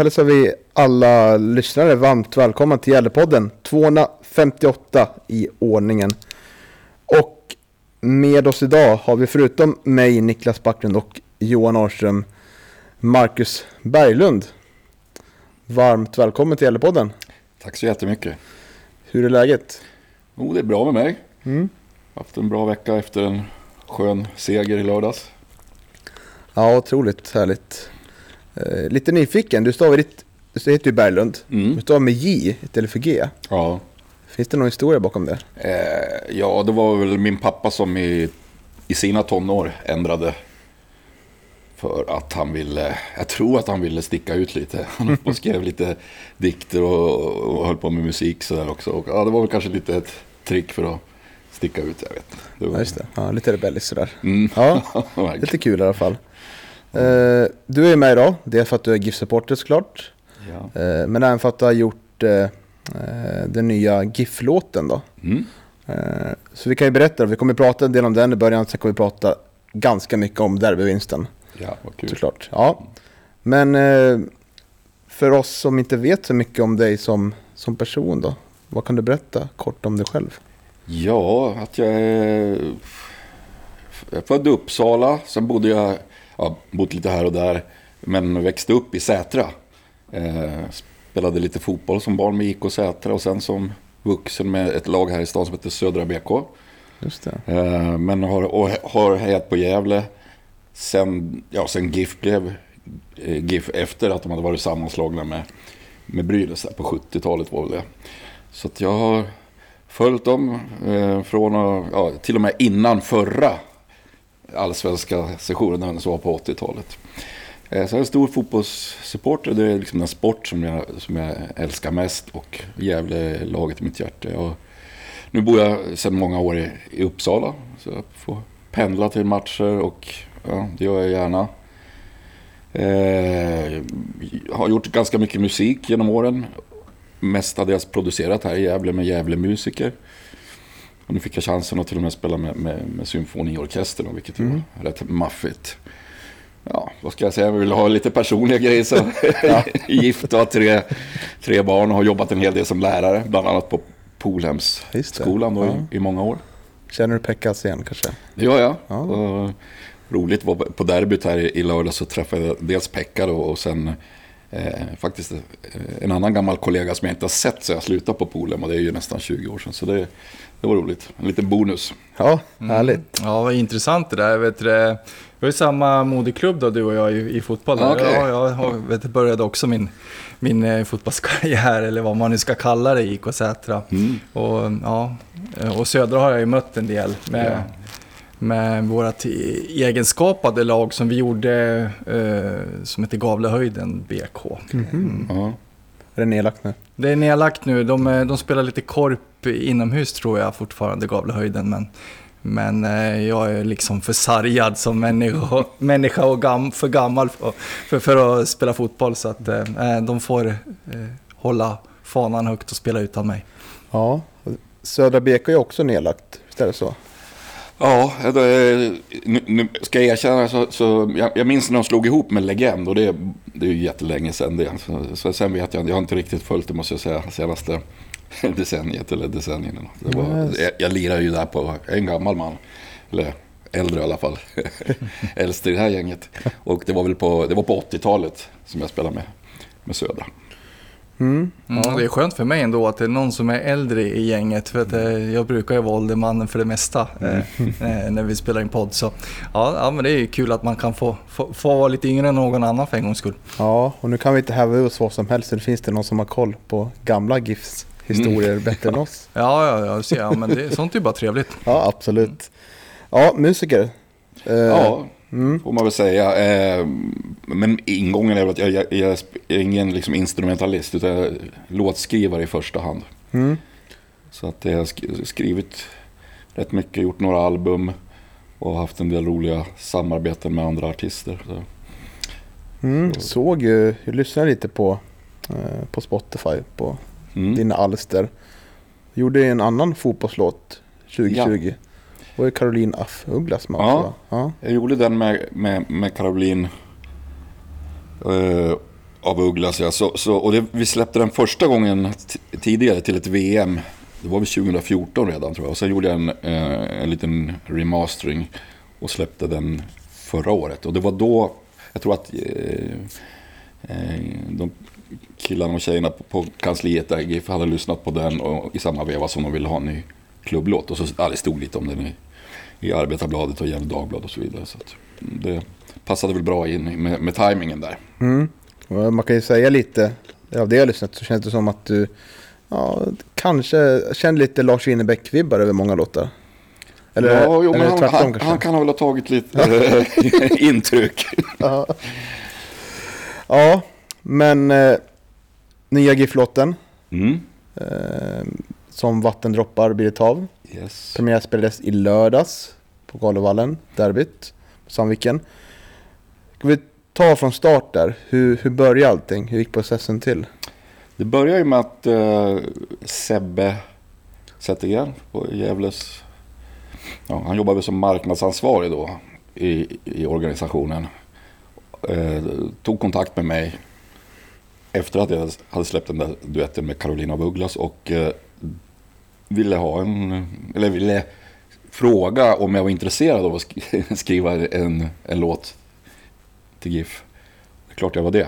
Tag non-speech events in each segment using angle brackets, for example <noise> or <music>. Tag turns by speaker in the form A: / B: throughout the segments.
A: Hälsar vi alla lyssnare varmt välkomna till Gävlepodden 258 i ordningen. Och med oss idag har vi förutom mig, Niklas Backlund och Johan Arström, Marcus Berglund. Varmt välkommen till Gävlepodden.
B: Tack så jättemycket.
A: Hur är läget?
B: Jo, det är bra med mig.
A: Mm.
B: Haft en bra vecka efter en skön seger i lördags.
A: Ja, otroligt härligt. Eh, lite nyfiken, du stavar ditt, du heter ju Berglund,
B: Mm.
A: du stavar med J istället för G.
B: Ja.
A: Finns det någon historia bakom det?
B: Eh, ja, det var väl min pappa som i, i sina tonår ändrade. För att han ville, jag tror att han ville sticka ut lite. <laughs> Han höll på och skrev lite dikter och, och höll på med musik sådär också. Och, ja, det var väl kanske lite ett trick för att sticka ut, jag vet inte. Det var,
A: Ja, just det. Ja, lite rebelliskt sådär.
B: Mm.
A: Ja, <laughs> lite kul i alla fall. Eh, du är med idag, det är för att du är GIF-supporter såklart.
B: ja.
A: Eh, men även för att du har gjort eh, eh, den nya GIF-låten då.
B: Mm.
A: Eh, så vi kan ju berätta, vi kommer prata en del om den i början, sen kommer vi prata ganska mycket om derbyvinsten
B: ja, vad kul.
A: såklart. Ja. Men eh, för oss som inte vet så mycket om dig som, som person då, vad kan du berätta kort om dig själv?
B: Ja, att jag är jag är född i Uppsala. Sen bodde jag, ja, bott lite här och där. Men växte upp i Sätra. Eh, spelade lite fotboll som barn med IK Sätra. Och sen som vuxen med ett lag här i stan som heter Södra BK.
A: Just.
B: Eh, men har, och har hejat på Gävle. Sen, ja, sen GIF blev eh, GIF efter att de hade varit sammanslagna med, med Brynäs på 70-talet var väl det. Så att jag har följt dem eh, från, ja, till och med innan förra allsvenska sessionen som var på 80-talet. Eh, så jag är en stor fotbollssupporter. Det är liksom den sport som jag, som jag älskar mest och Gävle är laget i mitt hjärta. Och nu bor jag sedan många år i, i Uppsala. Så jag får pendla till matcher och ja, det gör jag gärna. Eh, har gjort ganska mycket musik genom åren. Mestadels producerat här i Gävle med Gävle-musiker. Och nu fick jag chansen att till och med spela med, med, med symfoniorkestern, och vilket
A: Mm.
B: var rätt maffigt. Ja, vad ska jag säga? Jag vill ha lite personliga grejer. Så <laughs> gift och har tre, tre barn och har jobbat en hel del som lärare. Bland annat på Polhemsskolan
A: Ja.
B: i, i många år.
A: Känner du Pekka igen kanske?
B: Det gör jag.
A: Ja.
B: Och roligt var på derbyt här i, i lördag så träffade jag dels Pekka då, och sen eh, faktiskt eh, en annan gammal kollega som jag inte har sett så jag slutade på Polhem och det är ju nästan 20 år sedan. Så det, det var roligt. En liten bonus.
A: Ja, härligt.
C: Ja, vad intressant det där. Vet du, vi har ju samma moderklubb då, du och jag i, i fotboll. där.
B: Okej.
C: Ja, jag har- vet, började också min, min eh, fotbollskarriär, eller vad man nu ska kalla det, i IK Sätra.
B: Mm.
C: Och, ja, och Södra har jag ju mött en del med,
B: Ja.
C: Med vårt i- egenskapade lag som vi gjorde, eh, som heter Gavlehöjden BK.
B: Ja.
A: Är det nedlagt nu?
C: Det är nedlagt nu. De, eh, de spelar lite korp inomhus tror jag fortfarande, Gavlehöjden. Men, men eh, jag är liksom för sargad som människa, <laughs> människa och gam, för gammal för, för, för att spela fotboll. Så att eh, de får eh, hålla fanan högt och spela utan mig.
A: Ja. Södra BK är också nedlagt, visst är det så?
B: Ja, det, nu, ska jag erkänna så, så jag, jag minns när de slog ihop med Legend och det, det är ju jättelänge sedan det. Så, så sen vet jag, jag har inte riktigt följt det måste jag säga, senaste <laughs> decenniet eller decennierna. Det var,
A: Nej.
B: jag, jag lirar ju där på, jag är en gammal man. Eller äldre i alla fall. <laughs> Äldst i det här gänget. Och det var väl på, det var på 80-talet som jag spelade med, med Södra.
A: Mm.
C: Mm,
A: Ja.
C: Det är skönt för mig ändå att det är någon som är äldre i gänget. För att eh, jag brukar ju vara åldermannen för det mesta eh, <laughs> eh, när vi spelar in podd. Så ja, ja, men det är ju kul att man kan få, få, få vara lite yngre än någon annan för en gångs skull.
A: Ja, och nu kan vi inte häva ur oss vad som helst. Det finns det någon som har koll på gamla GIFs historier bättre än oss. <laughs>
C: Ja, ja, ja, du ser, ja men det, sånt är ju bara trevligt.
A: Ja, absolut. Ja, musiker. Eh,
B: Ja,
A: Mm.
B: får man väl säga. Eh, men ingången är väl att jag, jag, jag är ingen liksom instrumentalist, utan jag är låtskrivare i första hand.
A: Mm.
B: Så att jag har sk- skrivit rätt mycket, gjort några album och haft en del roliga samarbeten med andra artister. Så.
A: Mm. Såg ju, jag lyssnade lite på, eh, på Spotify på
B: Mm.
A: dina alster. Gjorde en annan fotbollslåt 2020. Det var ju Caroline Af Ugglas med
B: Ja.
A: också, ja.
B: Jag gjorde den med, med, med Caroline eh, av Ugglas. Ja. Så, så, och det, vi släppte den första gången tidigare till ett VM. Det var väl 2014 redan tror jag. Och sen gjorde jag en, eh, en liten remastering och släppte den förra året. Och det var då, jag tror att eh, de killarna och tjejerna på, på kansliet där GIF hade lyssnat på den och i samma veva som de ville ha en ny klubblåt. Och så ja, det stod lite om den i, i Arbetarbladet och Gefle Dagblad och så vidare. Så det passade väl bra in med, med tajmingen där.
A: Mm. Man kan ju säga lite, av det jag lyssnat så känns det som att du ja, kanske känner lite Lars Winnerbäck-vibbar över många låtar. Eller,
B: ja, jo,
A: eller
B: han,
A: tvärtom
B: han,
A: kanske.
B: han kan väl ha tagit lite eh, <laughs> intryck.
A: Ja. ja, men eh, nya GIF-låten
B: Mm.
A: eh, som Vattendroppar blir ett hav.
B: Yes.
A: Premiär spelades i lördags på Galovallen, derbyt, på Sandviken. Ska vi ta från start där? Hur, hur började allting? Hur gick processen till?
B: Det börjar ju med att eh, Sebbe Zettergren på Gävles... Ja, han jobbade som marknadsansvarig då i, i organisationen. Eh, tog kontakt med mig efter att jag hade släppt den där duetten med Carolina af Ugglas och eh, ville ha en... Eller ville fråga om jag var intresserad av att sk- <laughs> skriva en, en låt till GIF. Det är klart jag var det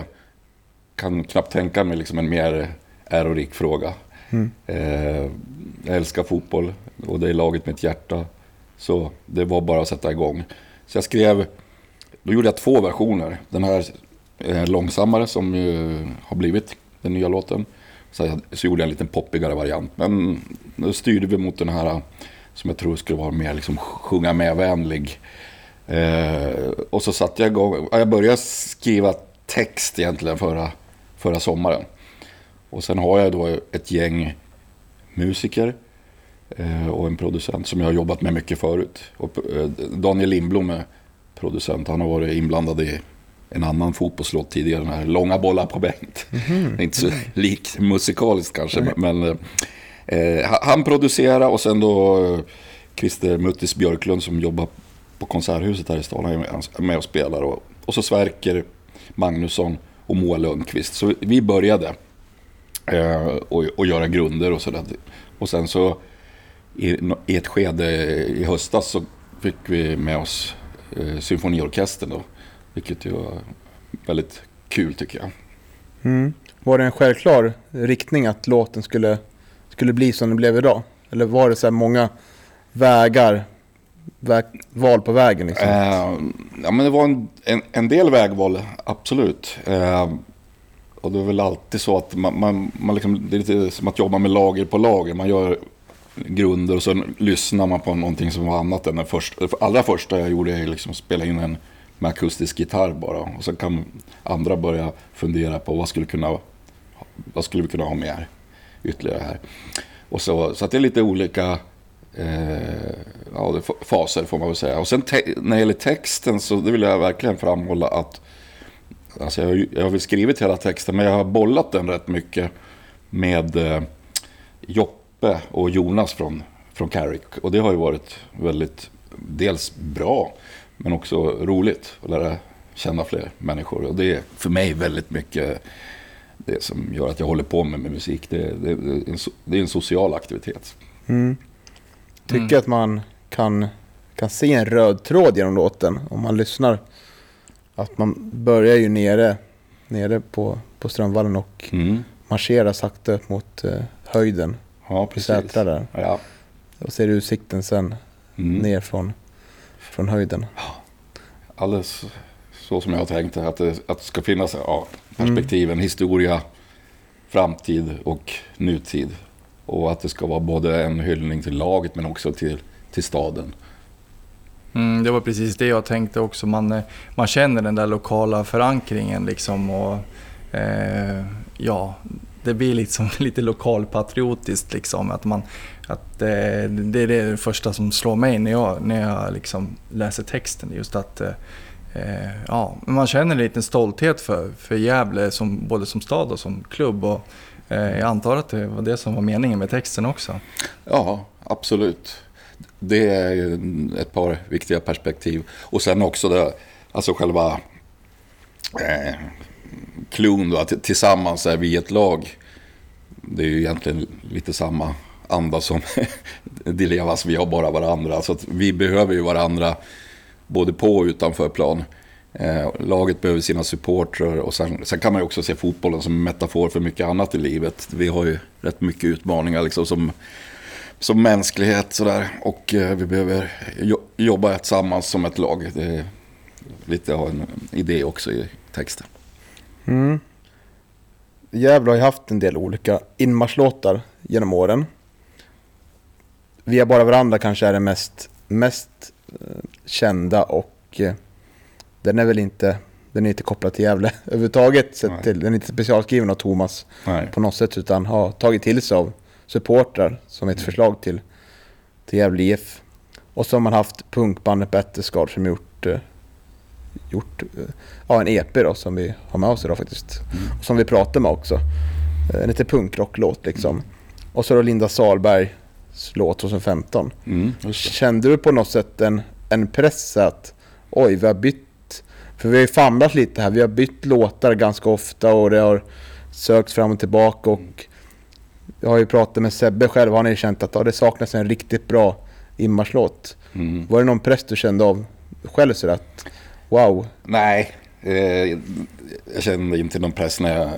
B: kan knappt tänka mig liksom en mer ärorik fråga.
A: Mm.
B: Eh, jag älskar fotboll och det är laget med ett hjärta. Så det var bara att sätta igång. Så jag skrev, då gjorde jag två versioner. Den här eh, långsammare som har blivit den nya låten. Så, jag, så gjorde jag en liten poppigare variant. Men nu styrde vi mot den här eh, som jag tror skulle vara mer liksom sjunga med-vänlig. Eh, och så satte jag igång, jag började skriva text egentligen förra, förra sommaren. Och sen har jag då ett gäng musiker eh, och en producent som jag har jobbat med mycket förut. Och, eh, Daniel Lindblom är producent, han har varit inblandad i en annan fotbollslåt tidigare, den här Långa bollar på Bengt. Är inte så likt musikaliskt kanske, men eh, han producerar och sen då eh, Christer Muttis Björklund som jobbar på Konserthuset här i stan, han är med och spelar. Och, och så Sverker Magnusson och Moa Lundqvist. Så vi började eh, och, och göra grunder och sådär. Och sen så i, i ett skede i höstas så fick vi med oss eh, symfoniorkestern då. Vilket ju var väldigt kul tycker jag.
A: Mm. Var det en självklar riktning att låten skulle, skulle bli som den blev idag? Eller var det så här många vägar, väg, val på vägen liksom?
B: Eh, ja, men det var en, en, en del vägval, absolut. Eh, och det är väl alltid så att man, man, man liksom, det är lite som att jobba med lager på lager. Man gör grunder och så lyssnar man på någonting som var annat än den första. Det allra första jag gjorde är liksom att spela in en med akustisk gitarr bara. Och så kan andra börja fundera på vad skulle, kunna, vad skulle vi kunna ha med ytterligare här. Och så, så att det är lite olika eh, ja, faser får man väl säga. Och sen när det gäller texten så det vill jag verkligen framhålla att alltså jag, har jag har väl skrivit hela texten men jag har bollat den rätt mycket med eh, Joppe och Jonas från, från Carrick. Och det har ju varit väldigt, dels bra men också roligt att lära känna fler människor. Och det är för mig väldigt mycket det som gör att jag håller på med, med musik. Det, det, det, är en, det är en social aktivitet.
A: Mm. Tycker att man kan, kan se en röd tråd genom låten om man lyssnar. Att man börjar ju nere, nere på, på Strömvallen och
B: Mm.
A: marscherar sakta upp mot eh, höjden.
B: Ja, precis.
A: Sätra där.
B: Ja.
A: Och ser utsikten sen
B: Mm.
A: ner från, från höjden.
B: Alldeles så som jag har tänkt att det, att det ska finnas ja, perspektiven, historia, framtid och nutid. Och att det ska vara både en hyllning till laget men också till, till staden.
C: Mm, det var precis det jag tänkte också. Man, eh, man känner den där lokala förankringen liksom och eh, ja, det blir liksom <laughs> lite lokalpatriotiskt liksom. Att man, att, eh, det är det första som slår mig när jag, när jag liksom läser texten. Just att eh, eh, ja, man känner en liten stolthet för, för Gävle som, både som stad och som klubb. Och, eh, jag antar att det var det som var meningen med texten också.
B: Ja, absolut. Det är ju ett par viktiga perspektiv. Och sen också det, alltså själva eh, cloun då, att tillsammans är vi ett lag. Det är ju egentligen lite samma anda som <laughs> Dilevas, vi har bara varandra. Så att vi behöver ju varandra både på och utanför plan. Eh, laget behöver sina supportrar och sen, sen kan man ju också se fotbollen som en metafor för mycket annat i livet. Vi har ju rätt mycket utmaningar liksom som, som mänsklighet sådär. Och eh, vi behöver jo, jobba tillsammans som ett lag. Det är lite av en idé också i texten.
A: Mm. Gävle har ju haft en del olika inmarschlåtar genom åren. Vi är bara varandra kanske är den mest, mest eh, kända och eh, den är väl inte, den är inte kopplad till Gävle <laughs> överhuvudtaget. Sett till, den är inte specialskriven av Thomas
B: Nej.
A: på något sätt utan har tagit till sig av supportrar som ett förslag till, till Gävle IF. Och så har man haft punkbandet Betterskard som gjort, eh, gjort ja, en EP då som vi har med oss idag faktiskt. Och som vi pratar med också. En lite punkrocklåt liksom. Och så då Linda Salbergs låt 2015.
B: Mm.
A: Kände du på något sätt en, en press att oj, vi har bytt? För vi har ju famlat lite här. Vi har bytt låtar ganska ofta och det har sökts fram och tillbaka. Och jag har ju pratat med Sebbe själv. Han har ju känt att ja, det saknas en riktigt bra inmarschlåt.
B: Mm.
A: Var det någon press du kände av själv så att wow?
B: Nej, eh, jag kände inte någon press när jag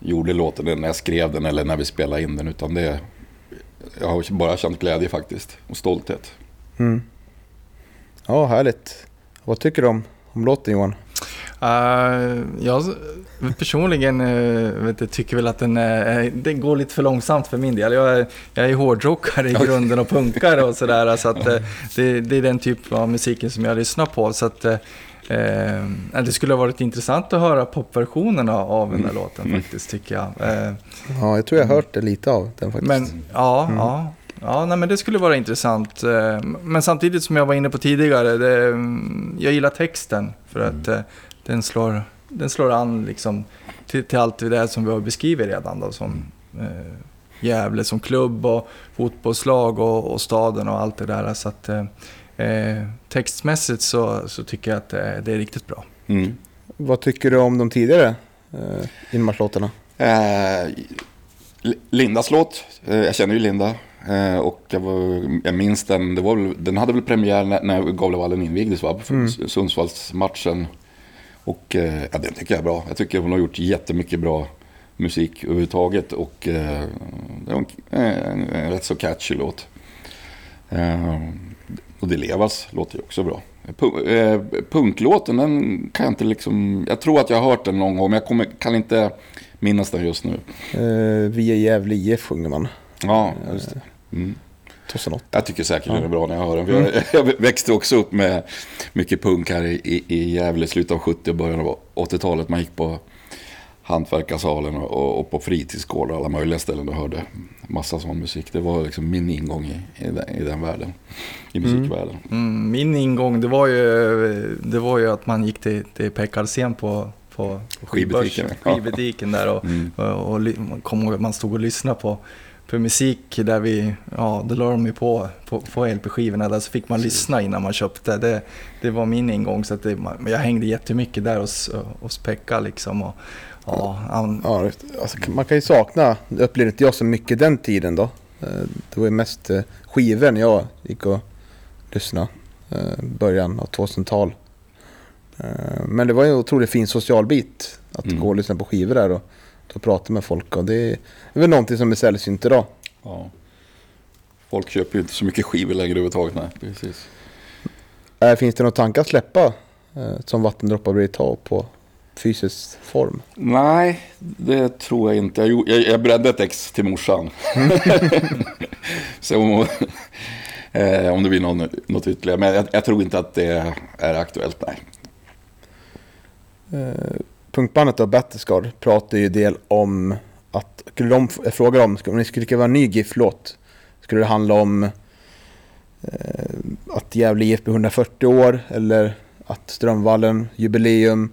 B: gjorde låten, när jag skrev den eller när vi spelade in den. Utan det, jag har bara känt glädje faktiskt och stolthet.
A: Mm. Ja, härligt. Vad tycker du om, om låten Johan?
C: Uh, jag personligen uh, vet, jag tycker väl att den, uh, den går lite för långsamt för min del. Jag är, jag är hårdrockare i grunden och punkare och sådär. Så att, uh, det, det är den typ av musiken som jag lyssnar på. Så att, uh, det skulle ha varit intressant att höra popversionerna av den där låten faktiskt, tycker jag. Uh,
A: Ja, jag tror jag har hört det lite av den faktiskt.
C: men ja, ja. Ja, nej, men det skulle vara intressant. Eh, Men samtidigt som jag var inne på tidigare, det, mm, jag gillar texten för att eh, den, slår, den slår an liksom till, till allt det där som vi har beskrivit redan. Då, som eh, Gävle som klubb och fotbollslag och, och staden och allt det där. Så att, eh, eh, textmässigt så, så tycker jag att det, det är riktigt bra.
B: Mm.
A: Vad tycker du om de tidigare eh, inmarschlåtarna?
B: Eh, Lindas låt, eh, jag känner ju Linda. Eh, och jag, var, jag minns den, det var väl, den hade väl premiär när, när Gavlevallen invigdes va?
A: Mm.
B: Sundsvallsmatchen. Och eh, ja, den tycker jag är bra. Jag tycker hon har gjort jättemycket bra musik överhuvudtaget. Och eh, det var en, en, en rätt så catchy låt. Eh, och Delevas låter ju också bra. Pu- eh, punklåten, den kan jag inte liksom... Jag tror att jag har hört den någon gång, men jag kommer, kan inte minnas den just nu.
A: Eh, vi är Gävle IF sjunger man.
B: Ja, just det. Mm.
A: 2008.
B: Jag tycker säkert den är bra när jag hör den. För Jag, jag växte också upp med mycket punk här i, i, i Gävle, slutet av 70 och början av 80-talet. Man gick på Hantverkarsalen och, och, och på fritidsgårdar och alla möjliga ställen och hörde massa sån musik. Det var liksom min ingång i, i, den, i den världen, i musikvärlden.
C: Mm, min ingång, det var ju, det var ju att man gick till, till Pekka på, på
B: Skivbutiken,
C: skivbutiken där och,
B: Mm.
C: och, och, man kommer ihåg att man stod och lyssnade på, på musik där vi, ja, då la de ju på, på, på LP-skivorna där så fick man lyssna innan man köpte. Det, det var min ingång så att det, jag hängde jättemycket där hos, hos Pekka liksom. Och, ja, han,
A: Ja, alltså, man kan ju sakna, det upplevde inte jag så mycket den tiden då. Eh, Det var ju mest eh, skivor när jag gick och lyssnade. eh, Början av 2000-tal. Eh, Men det var ju en otroligt fin social bit. Att
B: Mm.
A: gå och lyssna på skivor där och och pratar med folk. Och det är väl någonting som är sällsynt idag.
B: Ja. Folk köper ju inte så mycket skivor längre överhuvudtaget. Nej, precis.
A: Äh, finns det några tankar att släppa eh, som vattendroppar blir tag på fysisk form?
B: Nej, det tror jag inte. Jag, jag, jag bredde ett ex till morsan. <laughs> så om, eh, om det blir någon, något ytterligare. Men jag, jag tror inte att det är aktuellt, nej.
A: Eh, punkbandet då, Battlescar, pratar ju en del om att, skulle de f- fråga om, om ni skulle skriva en ny GIF-låt, skulle det handla om eh, att Gävle IF blir 140 år eller att Strömvallen, jubileum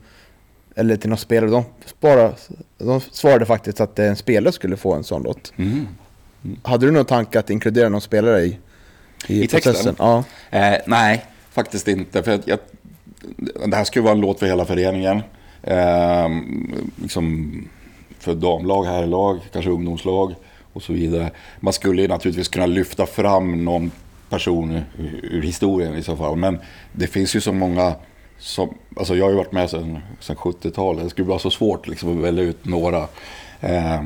A: eller till någon spelare. De, spara, de svarade faktiskt att en spelare skulle få en sån låt.
B: Mm.
A: Hade du någon tanke att inkludera någon spelare i, i,
B: I texten?
A: processen? Ja.
B: Eh, nej, faktiskt inte. För att jag, det här ju vara en låt för hela föreningen. Eh, liksom för damlag, herrlag, kanske ungdomslag och så vidare. Man skulle ju naturligtvis kunna lyfta fram någon person ur, ur historien i så fall. Men det finns ju så många som, alltså jag har ju varit med sedan, sedan 70-talet. Det skulle vara så svårt liksom att välja ut några. Eh,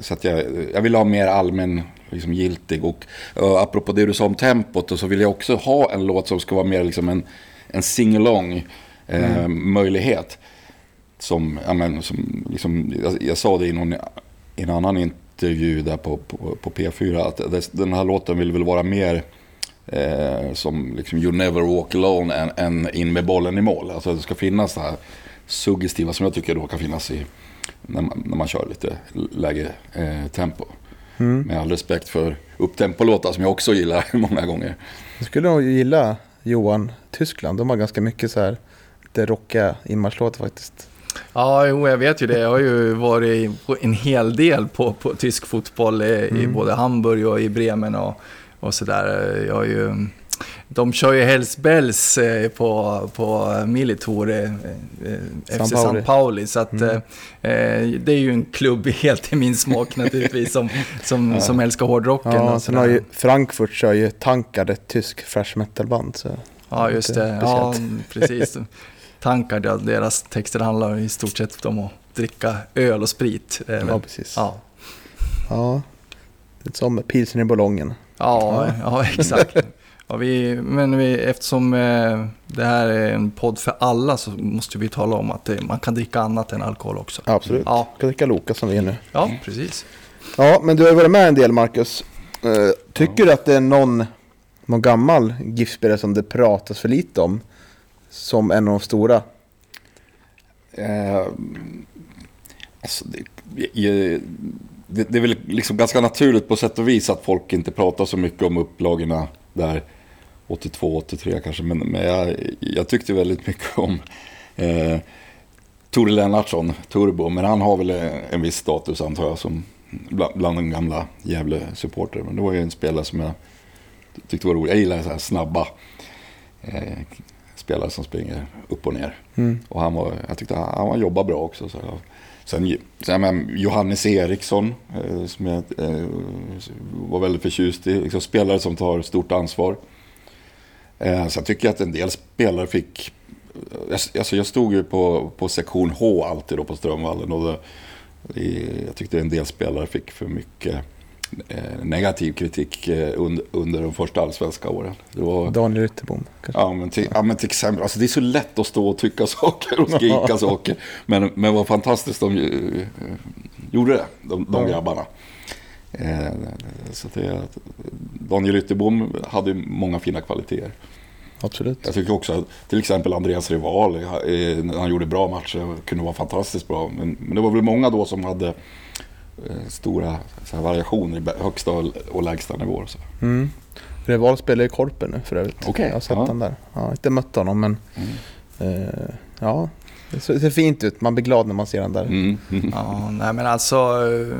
B: så att jag, jag vill ha mer allmän liksom, giltig. Och uh, apropå det du sa om tempot, och så vill jag också ha en låt som ska vara mer liksom en, en sing-along eh, möjlighet. Som, ja, men, som liksom, jag, jag sa det i, någon, i en annan intervju där på, på, på P4, att det, den här låten vill väl vara mer eh, som liksom, You never walk alone än, än in med bollen i mål. Alltså det ska finnas det här suggestiva som jag tycker då kan finnas i när man, när man kör lite lägre eh, tempo. Med all respekt för upptempolåtar som jag också gillar <laughs> många gånger.
A: Jag skulle nog gilla Johan Tyskland. De har ganska mycket så här lite rockiga inmarschlåtar faktiskt.
C: Ja, jo, jag vet ju det. Jag har ju varit en hel del på, på tysk fotboll i, i både Hamburg och i Bremen och, och sådär. Jag har ju... De kör ju Hells Bells eh, på, på Militor, eh, eh, FC. San Pauli. Så att, eh, eh, det är ju en klubb <laughs> helt i min smak naturligtvis, som, som, som älskar hårdrocken.
A: Ja,
C: och
A: sen har ju Frankfurt kör ju Tankard, ett tysk thrash metal-band. Så.
C: Ja, just det. Ja, precis. <laughs> <laughs> Tankar, ja, deras texter handlar i stort sett om att dricka öl och sprit. Det är
A: Ja, precis.
C: Ja,
A: Ja, lite som pilsen i ballongen.
C: ja, <laughs> ja exakt. Ja, vi, men vi, eftersom eh, det här är en podd för alla så måste vi tala om att det, man kan dricka annat än alkohol också.
A: Ja, absolut.
C: Ja.
A: Ska dricka Loka som vi är nu.
C: Ja, precis.
A: Ja, men du har varit med en del Marcus. Eh, tycker du att det är någon, någon gammal GIF-spelare som det pratas för lite om? Som en av de stora?
B: Eh, alltså det, jag- det, det är väl liksom ganska naturligt på sätt och vis att folk inte pratar så mycket om upplagorna där 82, 83 kanske. Men, men jag, jag tyckte väldigt mycket om eh, Tore Lennartsson, Turbo. Men han har väl en viss status antar jag som bland, bland de gamla Gävle-supporter. Men det var ju en spelare som jag tyckte var rolig. Jag gillar så här snabba eh, spelare som springer upp och ner.
A: Mm.
B: Och han var, jag tyckte han, han jobbar bra också. Så sen, sen men, Johannes Eriksson, eh, som jag eh, var väldigt förtjust i. Liksom spelare som tar stort ansvar. Eh, sen tycker jag att en del spelare fick... Jag, alltså jag stod ju på, på sektion H alltid då på Strömvallen. Och det, jag tyckte en del spelare fick för mycket eh, negativ kritik eh, under, under de första allsvenska åren. Det var,
A: Daniel Ytterbom?
B: Ja men, till, ja, men till exempel, alltså det är så lätt att stå och tycka <laughs> saker och skrika <laughs> saker. Men, men vad fantastiskt de eh, gjorde det, de, de grabbarna. Eh, så det, Daniel Ytterbom hade många fina kvaliteter.
A: Absolut.
B: Jag tycker också att till exempel Andreas Rival, eh, när han gjorde bra matcher, kunde vara fantastiskt bra. Men, men det var väl många då som hade eh, stora så här, variationer i högsta och lägsta nivåer. Så.
A: Mm. Reval spelar i Korpen nu för övrigt.
B: Okej,
A: Jag har sett
B: ja.
A: den där. Ja, jag har inte mött honom men
B: Mm.
A: eh, ja, det ser, det ser fint ut. Man blir glad när man ser den där.
B: Mm. <laughs>
C: Ja, nej men alltså, eh,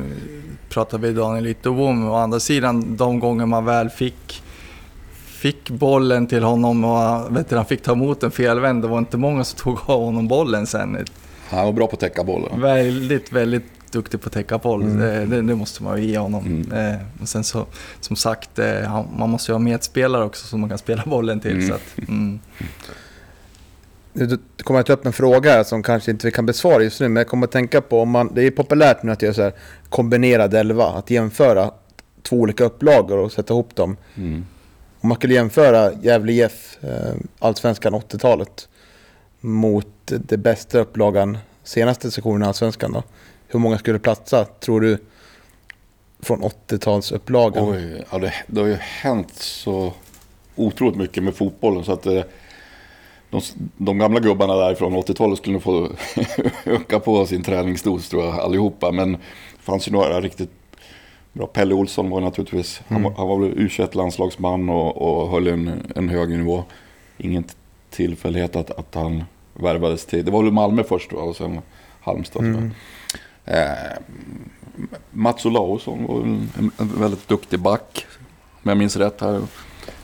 C: pratar vi Daniel Ytterbom, å andra sidan de gånger man väl fick Fick bollen till honom och vet du, han fick ta emot en felvänd. Det var inte många som tog av honom bollen sen.
B: Han var bra på att täcka bollen.
C: Väldigt, väldigt duktig på att täcka boll.
A: Mm.
C: Det, det, det måste man ju ge honom.
B: Mm.
C: Eh, och sen så, som sagt, eh, man måste ju ha medspelare också som man kan spela bollen till.
B: Mm.
C: Så att, mm.
A: Nu kommer jag ta upp en fråga som kanske inte vi kan besvara just nu, men jag kommer att tänka på om man, det är populärt nu att göra så här kombinerad elva, att jämföra två olika upplagor och sätta ihop dem.
B: Mm.
A: Om man skulle jämföra Gävle IF, eh, Allsvenskan 80-talet, mot det bästa upplagan senaste sessionen i Allsvenskan då. Hur många skulle platsa, tror du, från 80-talsupplagan?
B: Oj, ja, det, det har ju hänt så otroligt mycket med fotbollen så att eh, de, de gamla gubbarna där från 80-talet skulle nog få <laughs> öka på sin träningsdos tror jag allihopa. Men det fanns ju några riktigt bra. Pelle Olsson var naturligtvis, han, var- han var väl u landslagsman och, och höll en, en hög nivå. Ingen tillfällighet att, att han värvades till, det var väl Malmö först va, och sen Halmstad. jag. Eh, Mats Olausson var en, en väldigt duktig back, om jag minns rätt här.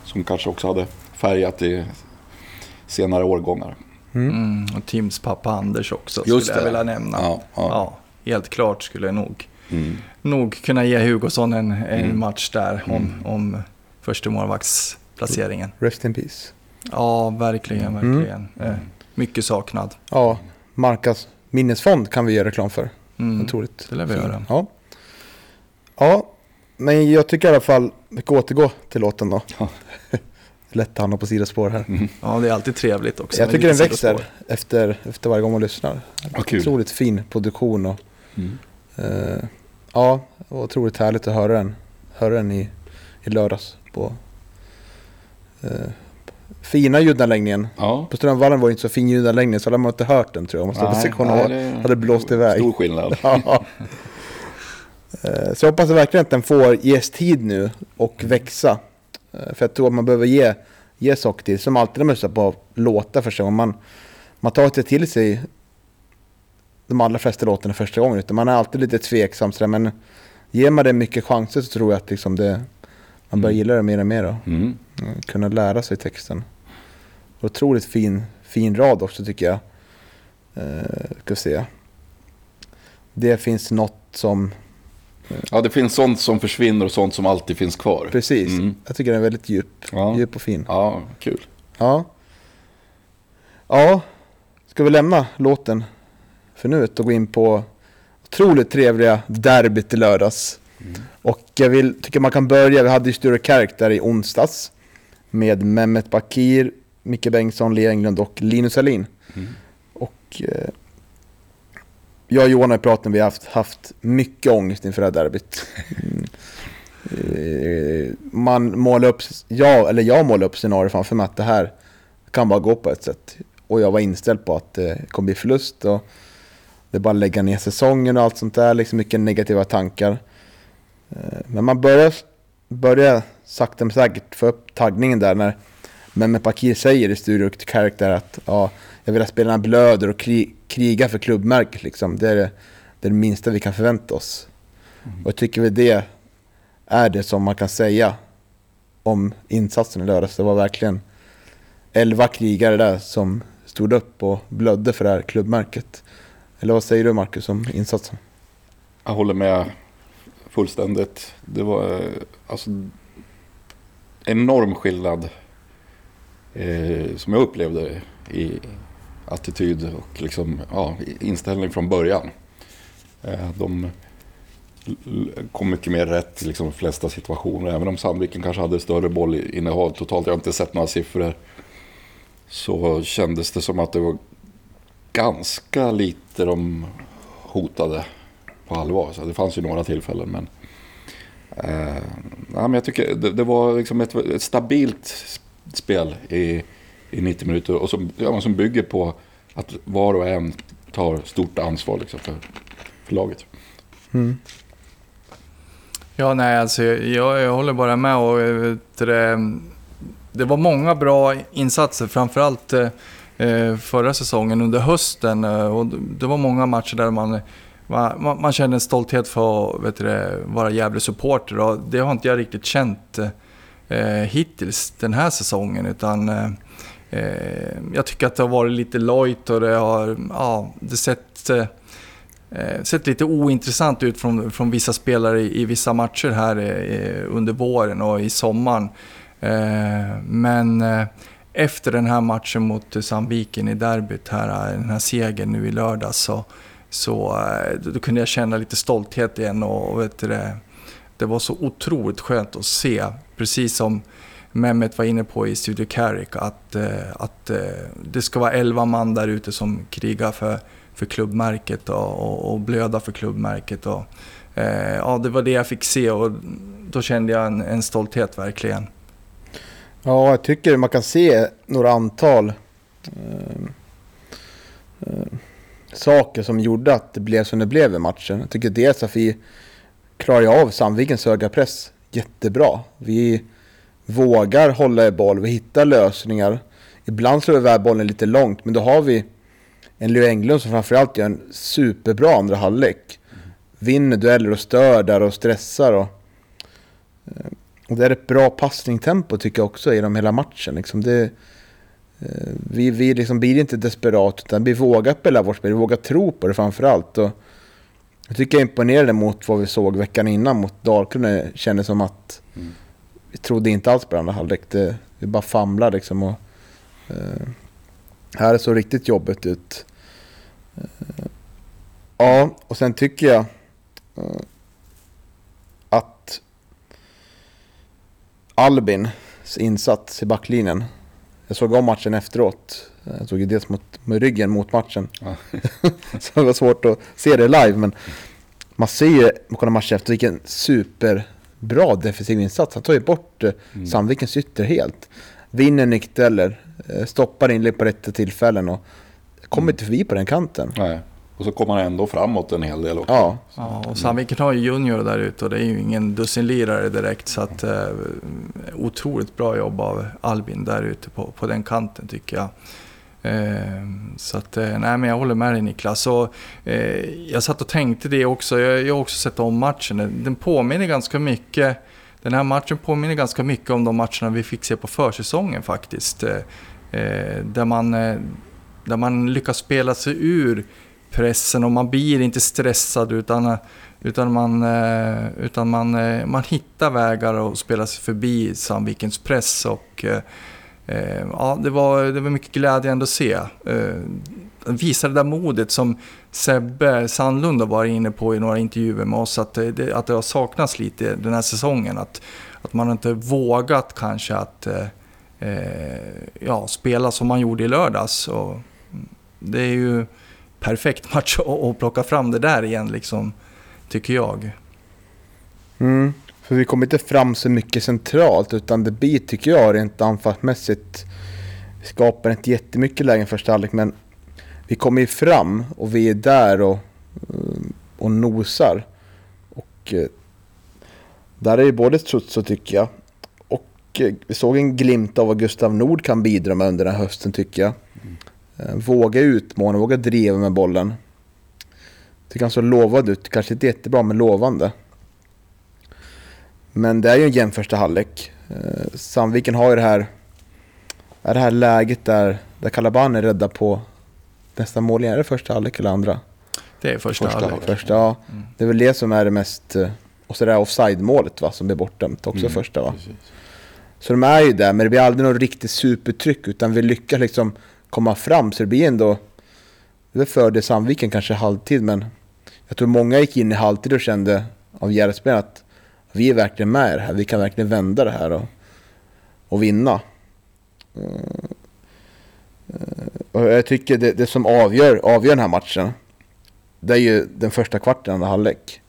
B: Som kanske också hade färgat i senare årgångar.
C: Mm, och Tims pappa Anders också
B: Just
C: skulle jag
B: det.
C: vilja nämna.
B: Ja, ja.
C: helt klart skulle jag nog,
B: Mm.
C: nog kunna ge Hugosson en, en
B: Mm.
C: match där om, om första målvaktsplaceringen.
A: Rest in peace.
C: Ja, verkligen,
A: Mm.
C: verkligen. Eh, mycket saknad.
A: Ja, Markas minnesfond kan vi göra reklam för.
C: Mm.
A: Otroligt.
C: det lär vi
A: fin.
C: göra.
A: Ja. ja, men jag tycker i alla fall vi ska återgå till låten då.
B: Ja. <laughs>
A: Lätt att hamna på sidospår här.
C: Ja, det är alltid trevligt också.
A: Jag tycker den växer efter, efter varje gång man lyssnar.
B: Vad kul.
A: Otroligt fin produktion och
B: Mm.
A: eh, ja, otroligt härligt att höra den, höra den i, i lördags på eh, fina ljudanläggningen.
B: Ja.
A: På Strömvallen var det inte så fin ljudanläggning så hade man inte hört den tror jag. Man stod på
B: Nej,
A: sektion
B: nej, det-
A: hade blåst iväg.
B: Stor skillnad. <laughs>
A: Ja. Eh, Så jag hoppas verkligen att den får ges tid nu och växa. Eh, För jag tror att man behöver ge, ge saker till. Som alltid när man lyssnar på låtar första gången. Man, man tar inte till sig de allra flesta låtarna första gången. Utan man är alltid lite tveksam. Men ger man det mycket chanser så tror jag att liksom det, man börjar
B: Mm.
A: gilla det mer och mer. Då.
B: Mm.
A: Kunna lära sig texten. Otroligt fin, fin rad också tycker jag. Eh, ska se. Det finns något som
B: Ja, det finns sånt som försvinner och sånt som alltid finns kvar.
A: Precis.
B: Mm.
A: Jag tycker den är väldigt djup.
B: Ja.
A: Djup och fin.
B: Ja, kul.
A: Ja. Ja. Ska vi lämna låten för nu och gå in på otroligt trevliga derbyt i lördags. Och jag vill, tycker man kan börja, vi hade ju Sture Kärk där i onsdags. Med Mehmet Bakir, Micke Bengtsson, Lea Englund och Linus Alin.
B: Mm.
A: Och eh, jag och Johan har pratat om vi har haft, haft mycket ångest inför det här derbyt. Mm. <laughs> Eh, Man målar upp, jag, eller jag målar upp scenarier framför mig att det här kan bara gå på ett sätt. Och jag var inställd på att det kommer bli förlust och det är bara att lägga ner säsongen och allt sånt där. Liksom mycket negativa tankar. Eh, Men man börjar, börjar sakta men säkert få upp taggningen där när Mehmet Bakir säger i Studio Character att ja, jag vill att spelarna blöder och kri, krigar för klubbmärket. Liksom. Det, är det, det är det minsta vi kan förvänta oss. Och jag tycker väl det är det som man kan säga om insatsen i lördags. Det var verkligen elva krigare där som stod upp och blödde för det här klubbmärket. Eller vad säger du Marcus om insatsen?
B: Jag håller med fullständigt. Det var eh, alltså enorm skillnad eh, som jag upplevde i attityd och liksom, ja, inställning från början. Eh, de kom mycket mer rätt i liksom, de flesta situationer. Även om Sandviken kanske hade större bollinnehav totalt. Jag har inte sett några siffror. Så kändes det som att det var ganska lite de hotade på allvar. Så det fanns ju några tillfällen. Men, eh, ja, men jag tycker det, det var liksom ett, ett stabilt spel i, i 90 minuter. Och som, ja, som bygger på att var och en tar stort ansvar liksom, för, för laget.
C: Ja, nej, alltså jag, jag håller bara med och eh, vet du det, det var många bra insatser, framförallt eh, eh, förra säsongen under hösten. eh, Och det var många matcher där man, man, man kände en stolthet för att vet du vara jävla supporter och det har inte jag riktigt känt eh, hittills den här säsongen. Utan eh, eh jag tycker att det har varit lite lojt och det har ja, det sett eh, eh, sett lite ointressant ut från, från vissa spelare i, i vissa matcher här eh, under våren och i sommaren. Eh, men eh, efter den här matchen mot Sandviken i derbyt, här, den här segern nu i lördags, så, så eh, då kunde jag känna lite stolthet igen och vet du, det, var så otroligt skönt att se, precis som Mehmet var inne på i Studio Carrick, att, eh, att eh, det ska vara elva man där ute som krigar för, för klubbmärket och, och, och blöda för klubbmärket. Och, ja, det var det jag fick se och då kände jag en, en stolthet verkligen.
A: Ja, jag tycker man kan se några antal eh, eh, saker som gjorde att det blev som det blev i matchen. Jag tycker dels att vi klarar av Sandvikens höga press jättebra. Vi vågar hålla i boll, vi hittar lösningar. Ibland slår vi iväg bollen lite långt, men då har vi en Leo Englund som framförallt gör en superbra andra halvlek. Vinner dueller och stör där och stressar. Och, eh, och det är ett bra passningstempo tycker jag också genom hela matchen. Liksom det, vi vi liksom blir inte desperat utan vi vågar spela vårt spel, vi vågar tro på det framförallt. Och jag tycker jag imponerade mot vad vi såg veckan innan mot Dalkurd. Det kändes som att mm. vi trodde inte alls på andra halvlek. Vi bara famlade liksom. Och, uh, här såg riktigt jobbigt ut. Uh, ja, och sen tycker jag uh, att Albins insats i backlinjen. Jag såg om matchen efteråt. Jag såg ju dels mot, med ryggen mot matchen. Ja. <laughs> så det var svårt att se det live. Men man ser ju, man kollar matchen efter, vilken superbra defensiv insats. Han tar ju bort eh, mm. Sandvikens ytter helt. Vinner nickdueller, eh, stoppar inlägg på rätta tillfällen och kommer mm. inte förbi på den kanten.
B: Nej. Och så kommer han ändå framåt en hel del också.
C: Ja, ja och Sandviken har ju Junior där ute och det är ju ingen dussinlirare direkt. Så att, eh, otroligt bra jobb av Albin där ute på, på den kanten tycker jag. Eh, så att, eh, nej men jag håller med dig Niklas. Och, eh, jag satt och tänkte det också, jag, jag har också sett om matchen. Den påminner ganska mycket, den här matchen påminner ganska mycket om de matcherna vi fick se på försäsongen faktiskt. Eh, eh där, man, där man lyckas spela sig ur pressen och man blir inte stressad utan, utan, man, eh, utan man, eh, man hittar vägar att spela sig förbi Sandvikens press. Och, eh, ja, det, var, det var mycket glädjande att se. Visa det där modet som Sebbe Sandlund har varit inne på i några intervjuer med oss, att det, att det har saknats lite den här säsongen. Att, att man inte vågat kanske att ja, spela som man gjorde i lördags. Och det är ju perfekt match att plocka fram det där igen, liksom, tycker jag.
A: Mm, för vi kommer inte fram så mycket centralt, utan det blir, tycker jag, rent anfallsmässigt, vi skapar inte jättemycket lägen första halvlek, men vi kommer ju fram och vi är där och, eh, och nosar. Och eh, där är ju både Strutso tycker jag, och eh, vi såg en glimt av vad Gustav Nord kan bidra med under den här hösten tycker jag. Eh, våga utmana, våga driva med bollen. Tycker han så lovad ut. Kanske inte jättebra, men lovande. Men det är ju en jämn första halvlek. Eh, Sandviken har ju det här, är det här läget där, där Kalaban är rädda på nästa mål. Är det första halvlek eller andra?
C: Det är första, första halvlek.
A: Första, ja. Mm. Det är väl det som är det mest... Eh, och så det här offside-målet va, som blir bortdömt också mm, första va. Precis. Så de är ju där, men det blir aldrig något riktigt supertryck utan vi lyckas liksom komma fram. Så det blir ändå... Det förde Sandviken kanske halvtid, men jag tror många gick in i halvtid och kände av Järvsben att vi är verkligen med i det här. Vi kan verkligen vända det här och, och vinna. Eh, och jag tycker det, det som avgör, avgör den här matchen, det är ju den första kvarten, andra halvlek.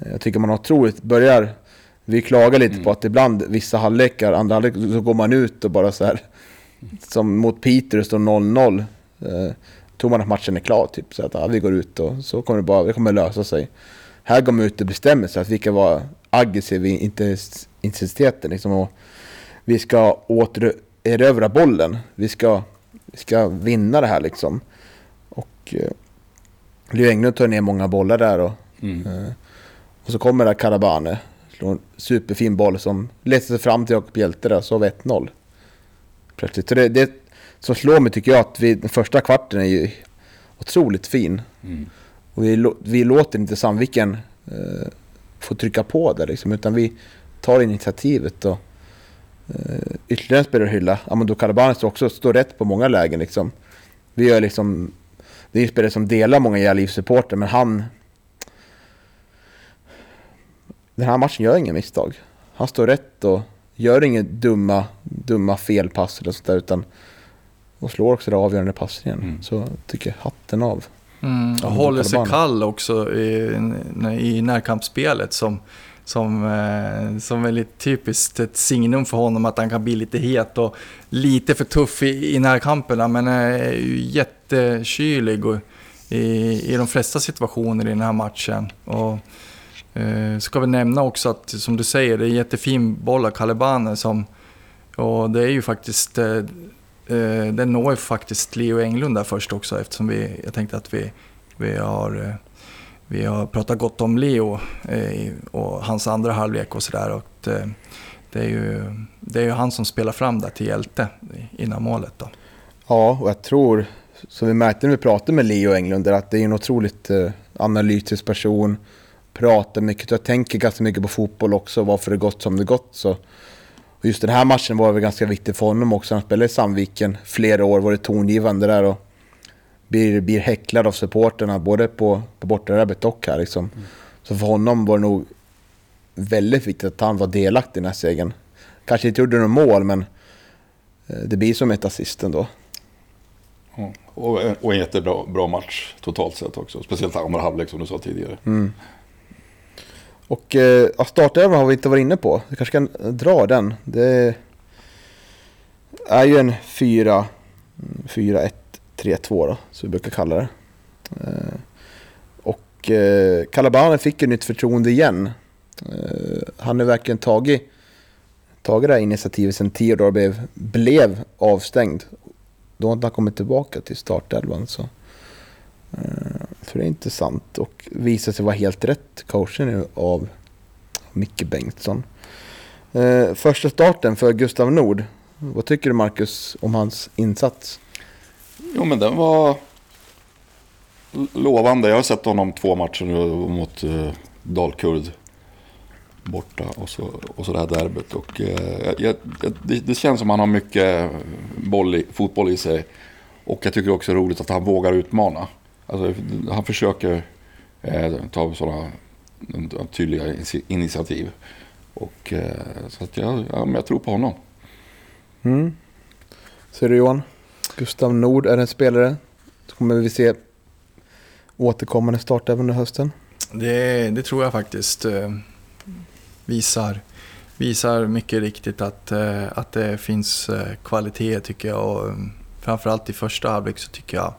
A: Eh, jag tycker man otroligt börjar... Vi klagar lite mm. på att ibland vissa halvlekar, andra halvlek, så går man ut och bara så här som mot Peter står 0-0. Eh, tror man att matchen är klar, typ. Så att ja, vi går ut och så kommer det bara, det kommer lösa sig. Här går man ut och bestämmer sig att vi ska vara aggressiva i intensiteten. Liksom, och vi ska återerövra bollen. Vi ska, vi ska vinna det här liksom. Och eh, Leo Englund tar ner många bollar där. Och, mm. eh, och så kommer där Karabane. Slår en superfin boll som leder sig fram till Jakob Hjelte där, så har vi 1-0 plötsligt. Så det, det som slår mig tycker jag att vi, den första kvarten är ju otroligt fin. Mm. Och vi, vi låter inte Sandviken eh, få trycka på där liksom, utan vi tar initiativet och eh, ytterligare en spelare att hylla. Amadou Calabanes också står rätt på många lägen liksom. Vi gör liksom, det är ju spelare som delar många Jalif-supporter, men han... Den här matchen gör ingen misstag. Han står rätt och gör inga dumma, dumma felpass eller sånt där, utan och slår också den avgörande passningen.
B: Mm.
A: Så jag tycker hatten av.
C: Mm, och håller sig kall också i, i närkampsspelet som, som, eh, som är lite typiskt ett signum för honom att han kan bli lite het och lite för tuff i, i närkamperna men är ju jättekylig och, i, i de flesta situationer i den här matchen. Och, eh, ska vi nämna också att som du säger, det är en jättefin boll av Calebane som och det är ju faktiskt eh, eh, den når ju faktiskt Leo Englund där först också eftersom vi, jag tänkte att vi, vi, har, eh, vi har pratat gott om Leo eh, och hans andra halvlek och sådär. Eh, det, är ju, det är ju han som spelar fram där till hjälte innan målet då.
A: Ja, och jag tror, som vi märkte när vi pratade med Leo Englund, att det är en otroligt analytisk person. Pratar mycket, jag tänker ganska mycket på fotboll också, varför det gått som det gått. Så. Och just den här matchen var väl ganska viktig för honom också. Han spelade i Sandviken flera år, var det tongivande där och blir, blir häcklad av supporterna både på, på bortaräbbet och här liksom. Så för honom var det nog väldigt viktigt att han var delaktig i den här segern. Kanske inte gjorde något mål, men eh, det blir som ett assist ändå.
B: Ja. Och, en- och en jättebra bra match totalt sett också. Speciellt andra halvlek som du sa tidigare.
A: Mm. Och eh, ja, startelvan har vi inte varit inne på. Vi kanske kan dra den. Det är ju en 4-1-3-2 då, som vi brukar kalla det. Eh, och eh, Calabane fick ju nytt förtroende igen. Eh, han har verkligen tagit, tagit det här initiativet sen Theodor blev, blev avstängd. Då har inte han kommit tillbaka till startelvan. Så. Eh, så det är intressant och visar sig vara helt rätt coachen nu av Micke Bengtsson. Eh, första starten för Gustav Nord. Vad tycker du Marcus om hans insats?
B: Jo men den var lovande. Jag har sett honom två matcher nu mot eh, Dalkurd borta och så, och så det här derbyt. Och, eh, jag, jag, det, det känns som han har mycket boll i, fotboll i sig. Och jag tycker också det är roligt att han vågar utmana. Alltså, han försöker eh, ta sådana tydliga initi- initiativ. Och, eh, så att jag, ja, men jag tror på honom.
A: Mm. Ser du Johan? Gustav Nord är en spelare. Så kommer vi se återkommande start även under hösten.
C: Det, det tror jag faktiskt eh, visar, visar mycket riktigt att, eh, att det finns eh, kvalitet tycker jag. Och, framförallt i första halvlek så tycker jag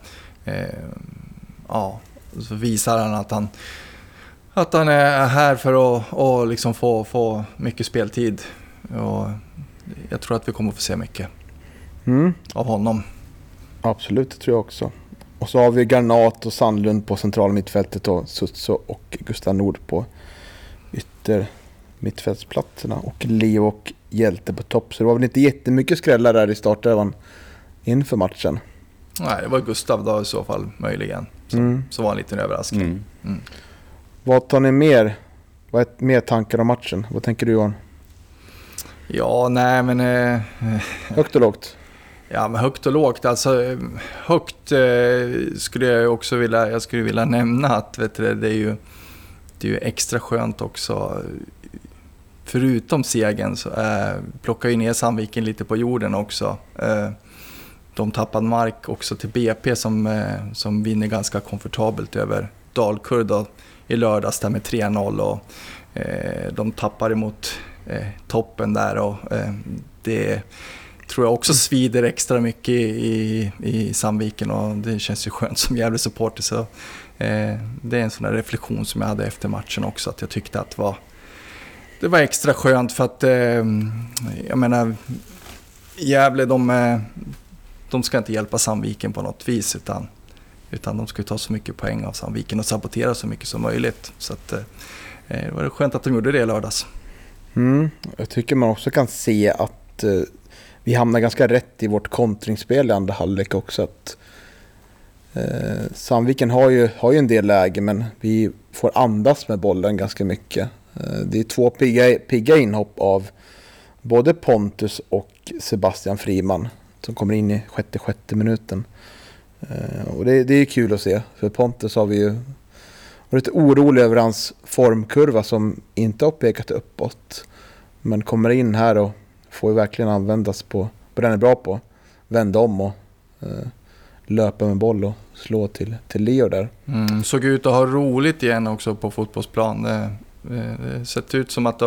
C: eh, ja, så visar han att han, att han är här för att och liksom få, få mycket speltid. Och jag tror att vi kommer att få se mycket
A: Mm.
C: av honom.
A: Absolut, det tror jag också. Och så har vi Garnat och Sandlund på centrala mittfältet och Sutso och Gustav Nord på ytter mittfältsplatserna och Leo och Hjälte på topp. Så det var väl inte jättemycket skrällar där i startelvan inför matchen.
C: Nej, det var Gustav då i så fall möjligen. Som,
A: Mm.
C: som var en liten överraskning.
B: Mm.
A: Vad tar ni mer? Vad är mer tankar om matchen? Vad tänker du Johan?
C: Ja, nej men... Eh,
A: Högt och lågt?
C: Ja, men högt och lågt. Alltså, högt eh, skulle jag också vilja, jag skulle vilja nämna att vet du, det, är ju, det är ju extra skönt också. Förutom segern så eh, plockar ju ner Sandviken lite på jorden också. Eh, de tappade mark också till BP som, eh, som vinner ganska komfortabelt över Dalkurd då, i lördags där med 3-0. Och, eh, de tappar emot eh, toppen där och eh, det tror jag också svider extra mycket i, i Sandviken och det känns ju skönt som jävla supporter. Så, eh, det är en sån där reflektion som jag hade efter matchen också, att jag tyckte att det var, det var extra skönt för att, eh, jag menar, Gävle de, eh, de ska inte hjälpa Sandviken på något vis utan, utan de ska ta så mycket poäng av Sandviken och sabotera så mycket som möjligt. Så att, eh, eh, det var skönt att de gjorde det i lördags.
A: Mm. Jag tycker man också kan se att eh, vi hamnar ganska rätt i vårt kontringsspel i andra halvlek också. Att, eh, Sandviken har ju, har ju en del läge men vi får andas med bollen ganska mycket. Eh, det är två pigga, pigga inhopp av både Pontus och Sebastian Friman som kommer in i sjätte, sjätte minuten. Eh, och det, det är kul att se, för Pontus har vi ju varit lite orolig över hans formkurva som inte har pekat uppåt. Men kommer in här och får ju verkligen användas på, på den är bra på. Vända om och eh, löpa med boll och slå till, till Leo där.
C: Mm, såg ut att ha roligt igen också på fotbollsplan. Det, eh, det sett ut som att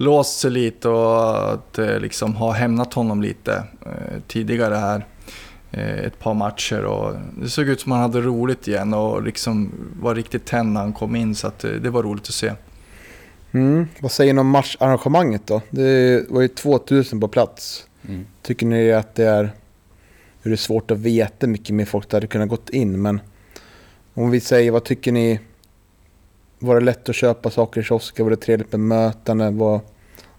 C: låst sig lite och att liksom har hämnat honom lite eh, tidigare här. Eh, ett par matcher och det såg ut som han hade roligt igen och liksom var riktigt tänd när han kom in så att det var roligt att se.
A: Mm. Vad säger ni om matcharrangemanget då? Det var ju 2000 på plats. Mm. Tycker ni att det är... Det är svårt att veta mycket mer folk det hade kunnat gått in men... Om vi säger, vad tycker ni? Var det lätt att köpa saker i kiosken? Var det trevligt med mötande? Vad,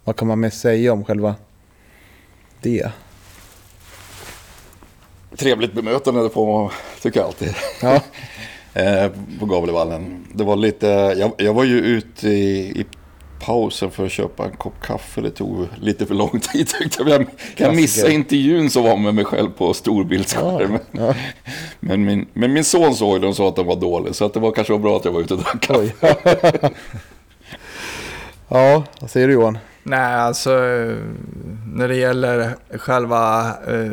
A: vad kan man mer säga om själva det?
B: Trevligt bemötande på tycker jag alltid. Ja. <laughs> Eh, på Gavlevallen. Det var lite, jag, jag var ju ute i, i pausen för att köpa en kopp kaffe. Det tog lite för lång tid tyckte jag. Jag, missade intervjun som var med mig själv på storbildsskärmen. Ja, ja. Men, min, men min son såg den och sa att den var dålig. Så att det var kanske var bra att jag var ute och drack kaffe. <laughs>
A: ja, vad säger du Johan?
C: Nej, alltså när det gäller själva eh,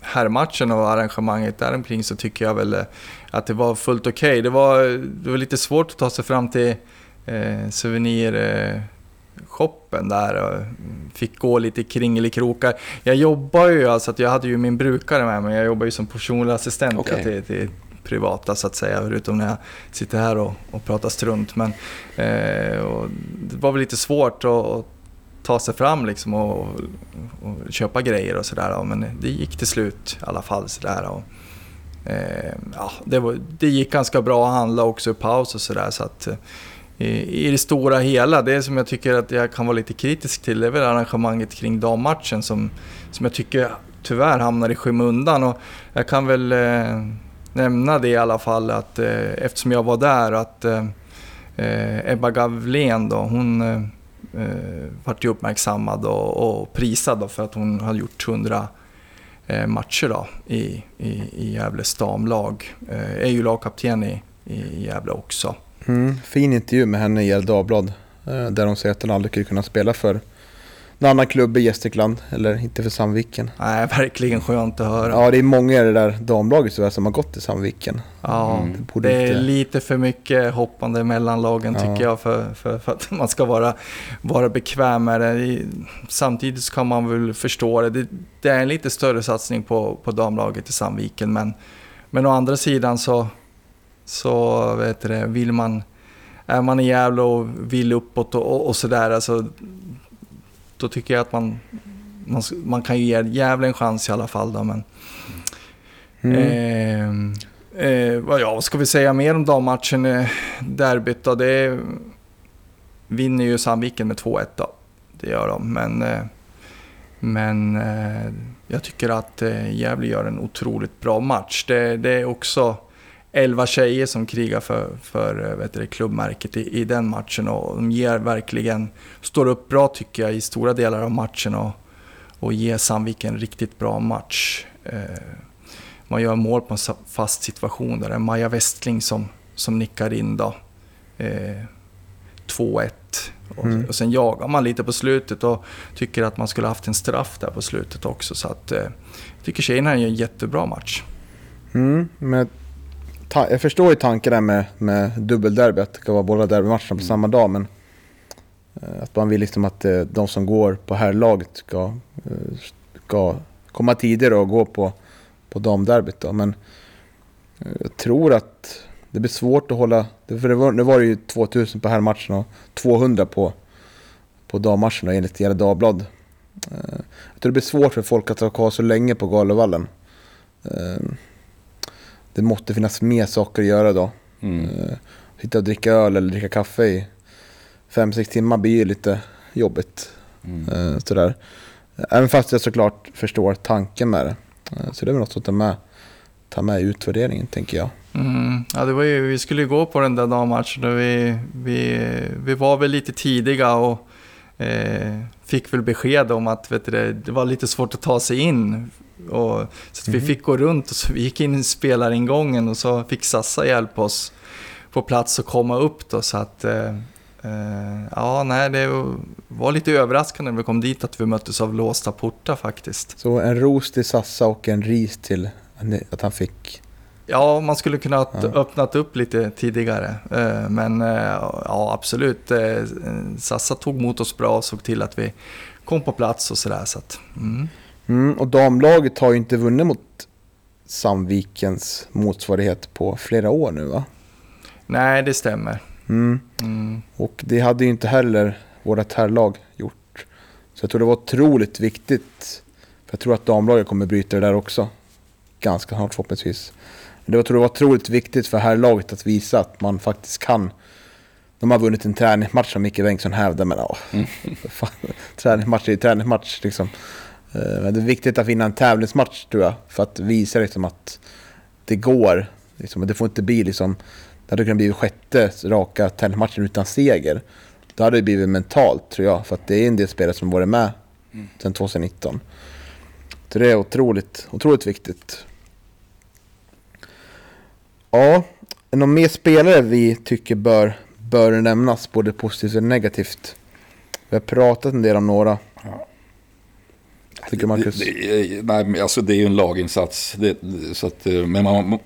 C: herrmatchen och arrangemanget däromkring så tycker jag väl att det var fullt okej. Okay. Det, var, det var lite svårt att ta sig fram till eh, souvenirshoppen där och fick gå lite kringelikrokar. Jag jobbar ju, alltså att jag hade ju min brukare med mig, jag jobbar ju som personlig assistent okay. till, till privata så att säga, förutom när jag sitter här och, och pratar strunt. Men eh, det var väl lite svårt att, ta sig fram liksom och, och köpa grejer och sådär. Men det gick till slut i alla fall. Så där, och, eh, ja, det, var, det gick ganska bra att handla också i paus och sådär. Så att, i, det stora hela, det som jag tycker att jag kan vara lite kritisk till, det är väl arrangemanget kring dammatchen som, som jag tycker tyvärr hamnar i skymundan. Och jag kan väl eh, nämna det i alla fall att eh, eftersom jag var där att eh, eh Ebba Gavlén då, hon eh, eh, vart ju uppmärksammad och, och prisad då för att hon hade gjort 100 eh, matcher då i, i, i Gävles damlag. Eh, är ju lagkapten i, i Gävle också.
A: Mm, fin intervju med henne i Gefle Dagblad eh, där hon säger att hon aldrig skulle kunna spela för någon annan klubb i Gästrikland eller inte för Sandviken.
C: Nej, verkligen skönt att höra.
A: Ja, det är många i det där damlaget som har gått till Sandviken.
C: Ja, mm. det, det är inte... lite för mycket hoppande mellan lagen ja. tycker jag för, för, för, att <laughs> man ska vara, vara bekväm med det. Samtidigt kan man väl förstå det. det. det. är en lite större satsning på, på damlaget i Sandviken, men, men å andra sidan så, så vet det, vill man är man i Gävle och vill uppåt och, och, och sådär, alltså, då tycker jag att man, man, man kan ge Gävle en chans i alla fall. Då, men, mm. eh, eh, vad, ja, vad ska vi säga mer om dammatchen? Eh, derbyt då, det vinner ju Sandviken med 2-1 då. Det gör de, men, eh, men eh, jag tycker att eh, Gävle gör en otroligt bra match. Det, det är också elva tjejer som krigar för, för vet du, klubbmärket i, i den matchen och de ger verkligen, står upp bra tycker jag i stora delar av matchen och, och ger Sandvik en riktigt bra match. Eh, man gör mål på en fast situation där det är Maja Westling som, som nickar in då. Eh, 2-1. Och, mm. och sen jagar man lite på slutet och tycker att man skulle haft en straff där på slutet också. Så att, eh, jag tycker tjejerna gör en jättebra match.
A: Mm, men jag förstår ju tanken där med, med dubbelderby, att det ska vara båda derbymatcherna på mm. samma dag. Men eh, att man vill liksom att eh, de som går på herrlaget ska, eh, ska komma tidigare och gå på, på damderbyt. Då. Men jag tror att det blir svårt att hålla... För det var, nu var det ju 2000 på herrmatchen och 200 på, på dammatcherna enligt Gefle Dagblad. Jag tror det blir svårt för folk att ha kvar så länge på Galovallen det måste finnas mer saker att göra då. Mm. Uh, sitta och dricka öl eller dricka kaffe i fem sex timmar blir ju lite jobbigt. Mm. Uh, sådär. Även fast jag såklart förstår tanken med det. Uh, så det är väl något att ta med, ta med i utvärderingen tänker jag.
C: Mm. Ja, det var ju, vi skulle ju gå på den där dammatchen och vi, vi, vi var väl lite tidiga och eh, fick väl besked om att vet du, det var lite svårt att ta sig in. Och, så att vi fick gå runt och så vi gick in i spelaringången och så fick Sassa hjälpa oss på plats och komma upp då så att eh, eh, ja, nej, det var lite överraskande när vi kom dit att vi möttes av låsta portar faktiskt.
A: Så en ros till Sassa och en ris till att han fick
C: Ja, man skulle kunna ha öppnat upp lite tidigare. Eh, men eh, ja, absolut. Sassa tog emot oss bra och såg till att vi kom på plats och sådär. Så att, mm.
A: Mm, och damlaget har ju inte vunnit mot Sandvikens motsvarighet på flera år nu va?
C: Nej, det stämmer.
A: Mm. Mm. Och det hade ju inte heller vårt herrlag gjort. Så jag tror det var otroligt viktigt. För jag tror att damlaget kommer bryta det där också. Ganska snart förhoppningsvis. Men jag tror det var otroligt viktigt för herrlaget att visa att man faktiskt kan. De har vunnit en träningsmatch som Micke Bengtsson hävdar, men ja, mm. <laughs> träningsmatch är ju träningsmatch liksom. Eh, men det är viktigt att vinna en tävlingsmatch tror jag, för att visa liksom att det går. Liksom, det får inte bli liksom, det hade kunnat bli sjätte raka tävlingsmatchen utan seger. Då hade det blivit mentalt tror jag, för att det är en del spelare som varit med mm. sedan 2019. Så det är otroligt, otroligt viktigt. Ja, någon mer spelare vi tycker bör, bör nämnas, både positivt och negativt? Vi har pratat en del om några. Ja. Tycker Marcus?
B: Det, det, nej, alltså det är ju en laginsats. Det, så att, eh, men man,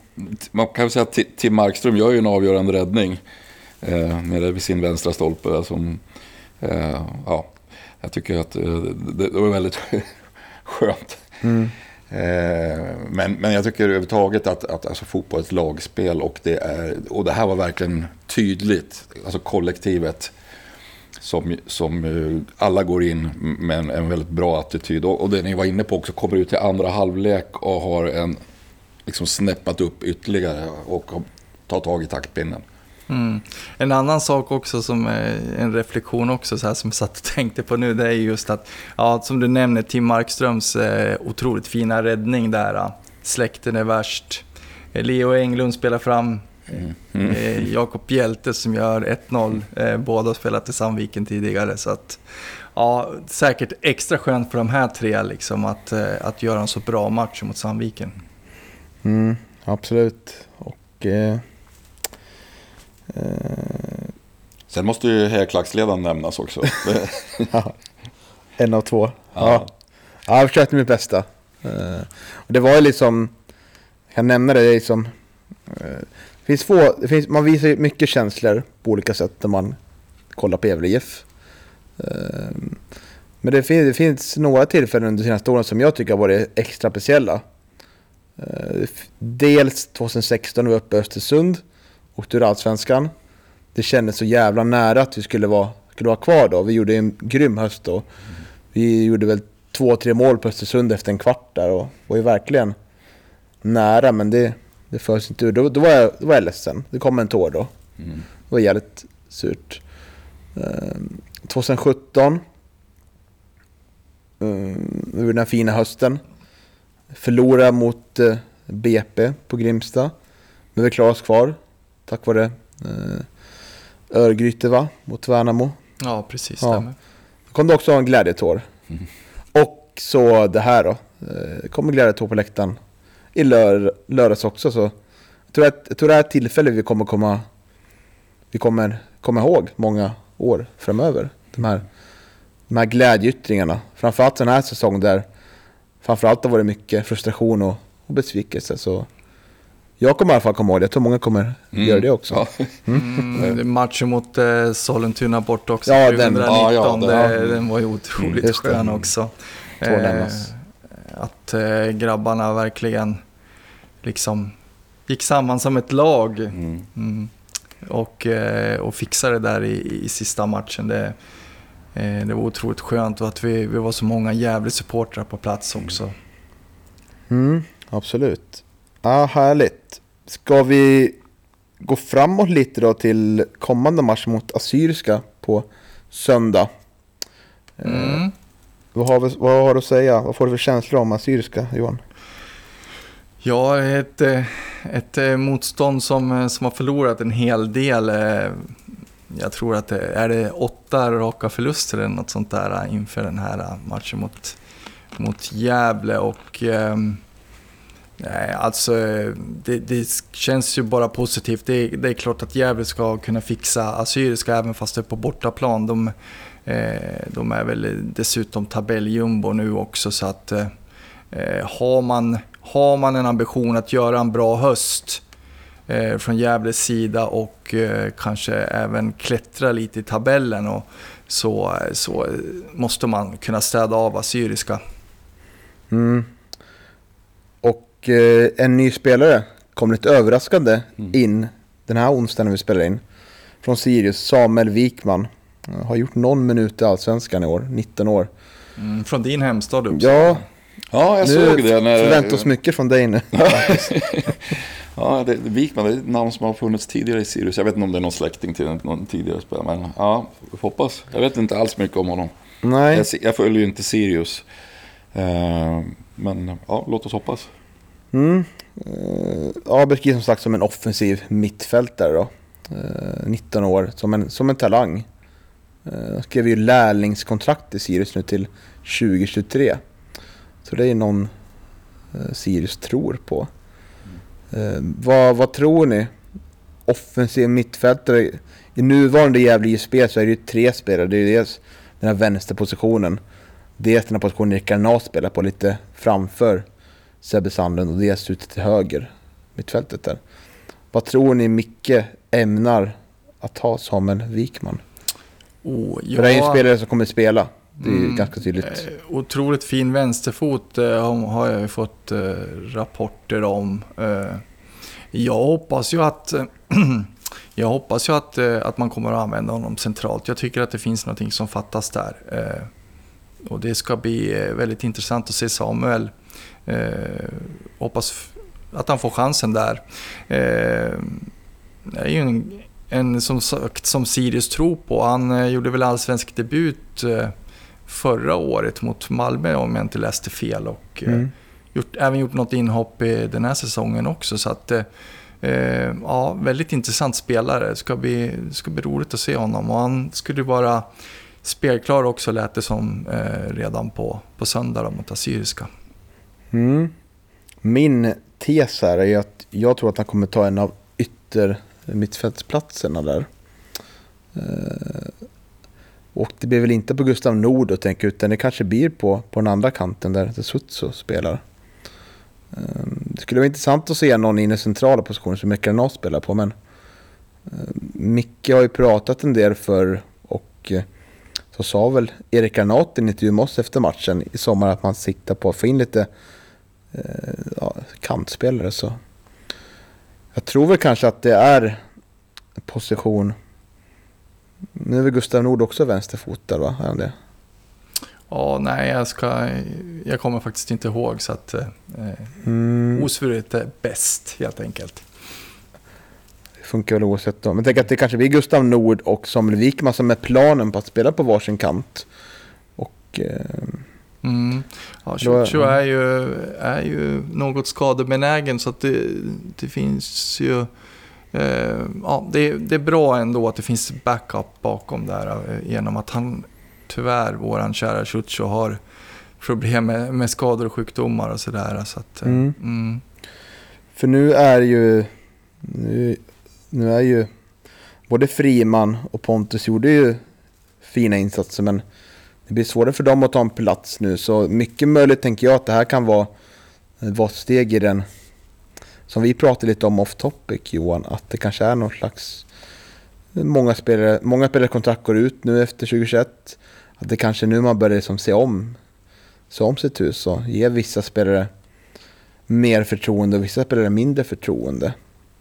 B: man kan säga att Tim Markström gör ju en avgörande räddning. Eh, nere vid sin vänstra stolpe. Som, eh, ja, jag tycker att eh, det, det var väldigt <laughs> skönt. Mm. Eh, men, men jag tycker överhuvudtaget att, att alltså, fotboll är ett lagspel och det, är, och det här var verkligen tydligt. Alltså kollektivet som, som eh, alla går in med en, en väldigt bra attityd. Och, och det ni var inne på också, kommer ut till andra halvlek och har en liksom snäppat upp ytterligare och tar tag i taktpinnen.
C: Mm. En annan sak också som är en reflektion också så här som jag satt och tänkte på nu det är just att, ja, som du nämner, Tim Markströms eh, otroligt fina räddning där. Släkten är värst. Leo Englund spelar fram Mm. Eh, Jakob Hjälte som gör 1-0. Eh, båda har spelat i Sandviken tidigare. Så att, ja, säkert extra skönt för de här tre liksom, att, eh, att göra en så bra match mot Sandviken.
A: Mm, absolut. Och eh,
B: Eh, Sen måste ju herrklacksledaren nämnas också. <laughs>
A: ja, en av två. Ja. Ja. ja, jag försökte mitt bästa. Uh, och det var ju liksom, jag kan nämna det, liksom, finns få, det finns, man visar mycket känslor på olika sätt när man kollar på Gävle IF. Ehm, men det finns, det finns några tillfällen under de senaste åren som jag tycker har varit extra speciella. Ehm, dels 2016 när vi var uppe i Östersund åkte ur Allsvenskan. Det kändes så jävla nära att vi skulle vara, skulle vara kvar då. Vi gjorde en grym höst då. Vi gjorde väl två, tre mål på Östersund efter en kvart där och var ju verkligen nära men det, det förs inte ur. Då, då, var jag, då var jag ledsen. Det kom en tår då. Mm. Det var jävligt surt. Uh, 2017 uh, den här fina hösten. Förlorade mot uh, BP på Grimsta. Men vi klarade oss kvar tack vare eh, Örgryte va? Mot Värnamo.
C: Ja, precis. Ja.
A: Då kom det också en glädjetår. Mm. Och så det här då. Eh, kommer glädjetår på läktaren i lör, lördags också. Så jag, tror att, jag tror det här är ett tillfälle vi kommer komma vi kommer komma ihåg många år framöver. De här, de här glädjeyttringarna. Framförallt den här säsongen där framförallt har varit mycket frustration och, och besvikelse. Så jag kommer i alla fall komma ihåg det. Jag tror många kommer mm. göra det också. Ja.
C: Mm. Mm. Matchen mot eh, Sollentuna bort också. Ja, 2019. Den, ja, ja, det, den var ju otroligt mm, skön också. Eh, att eh, grabbarna verkligen liksom gick samman som ett lag. Mm. Mm. Och, eh, och fixade det där i, i sista matchen. Det, eh, det var otroligt skönt och att vi, vi var så många jävla supportrar på plats också.
A: Mm, absolut. Ja, härligt. Ska vi gå framåt lite då till kommande match mot Assyriska på söndag? Eh, mm. Vad, har vi, vad har du att säga? Vad får du för känslor om Assyriska, Johan?
C: Ja, ett, eh, ett eh, motstånd som, eh, som har förlorat en hel del jag tror att det är det åtta raka förluster eller något sånt där inför den här matchen mot, mot Gävle. Och, eh, nej, alltså, det, det, känns ju bara positivt. Det, det, är klart att Gävle ska kunna fixa Assyriska även fast det är på bortaplan. De, de är väl dessutom tabelljumbo nu också så att eh, har, man, har man en ambition att göra en bra höst eh, från Gävles sida och eh, kanske även klättra lite i tabellen. Och så, så måste man kunna städa av Assyriska.
A: Mm. Och eh, en ny spelare kom lite överraskande mm. in den här onsdagen när vi spelar in. Från Sirius, Samuel Wikman. Har gjort någon minut i Allsvenskan i år, 19 år.
C: Mm, från din hemstad Uppsala.
A: Ja,
B: ja jag
A: nu
B: såg det.
A: När... förväntar oss mycket från dig nu. <laughs>
B: Ja, det, Wikman det är ett namn som har funnits tidigare i Sirius. Jag vet inte om det är någon släkting till någon tidigare spelare. Men ja, hoppas. Jag vet inte alls mycket om honom.
A: Nej.
B: Jag, jag följer ju inte Sirius. Uh, men ja, låt oss hoppas.
A: Mm. Uh, ja, beskrivs som sagt som en offensiv mittfältare då. Uh, 19 år, som en, som en talang. Uh, skrev ju lärlingskontrakt i Sirius nu till 2023. Så det är ju någon eh, Sirius tror på. Eh, vad, vad tror ni? Offensiv mittfältare. I nuvarande Gävle IF-spel så är det ju tre spelare. Det är ju dels den här vänsterpositionen. Dels den här positionen Erik Nas spelar på lite framför Sebbe Sandlund och dels ute till höger. Mittfältet där. Vad tror ni Micke ämnar att ha Samuel Wikman?
C: Oh, ja.
A: För det är ju en spelare som kommer att spela. Det är mm, ganska tydligt.
C: Eh, otroligt fin vänsterfot eh, har jag ju fått eh, rapporter om. Jag hoppas ju att <clears throat> jag hoppas ju att, att man kommer att använda honom centralt. Jag tycker att det finns någonting som fattas där. Och det ska bli väldigt intressant att se Samuel. hoppas att han får chansen där. det är ju en, en som sagt som Sirius tror på. Han gjorde väl allsvensk debut förra året mot Malmö om jag inte läste fel. Och eh, mm. gjort, även gjort något inhopp i den här säsongen också. Så att, eh, ja, väldigt intressant spelare. Det ska bli, ska bli roligt att se honom. Och han skulle vara spelklar också lät det som eh, redan på, på söndag mot Assyriska.
A: Mm. Min tes här är att jag tror att han kommer ta en av ytter mittfältsplatserna där. Eh, och det blir väl inte på Gustav Nord att tänka utan det kanske blir på, på den andra kanten där Sutso spelar. Eh, det skulle vara intressant att se någon i den centrala positionen som Mekranov spelar på men eh, Micke har ju pratat en del för och så sa väl Erik Granat i en intervju med oss efter matchen i sommar att man siktar på att få in lite ja, kantspelare. Så jag tror väl kanske att det är position nu är väl Gustav Nord också vänsterfotad va? Är han det?
C: Ja, nej, jag, ska, jag kommer faktiskt inte ihåg så att eh, mm. osvuret är bäst helt enkelt.
A: Det funkar väl oavsett då. Men tänk att det kanske blir Gustav Nord och Samuel Wikman som är planen på att spela på varsin kant. Och... Eh,
C: mm. Ja, Ciuciu är, ju, är ju något skadebenägen så att det, det finns ju Eh, ja, det, det, är bra ändå att det finns backup bakom där eh, genom att han tyvärr, våran kära Ciuccio, har problem med, med, skador och sjukdomar och sådär. Så att, eh, mm. Mm.
A: För nu är ju, nu, nu är ju både Friman och Pontus gjorde ju fina insatser men det blir svårare för dem att ta en plats nu så mycket möjligt tänker jag att det här kan vara, vara ett steg i den som vi pratade lite om off topic Johan, att det kanske är någon slags... Många spelare, många spelare kontrakt går ut nu efter 2021. Att det kanske är nu man börjar liksom se om, se om sitt hus och ge vissa spelare mer förtroende och vissa spelare mindre förtroende.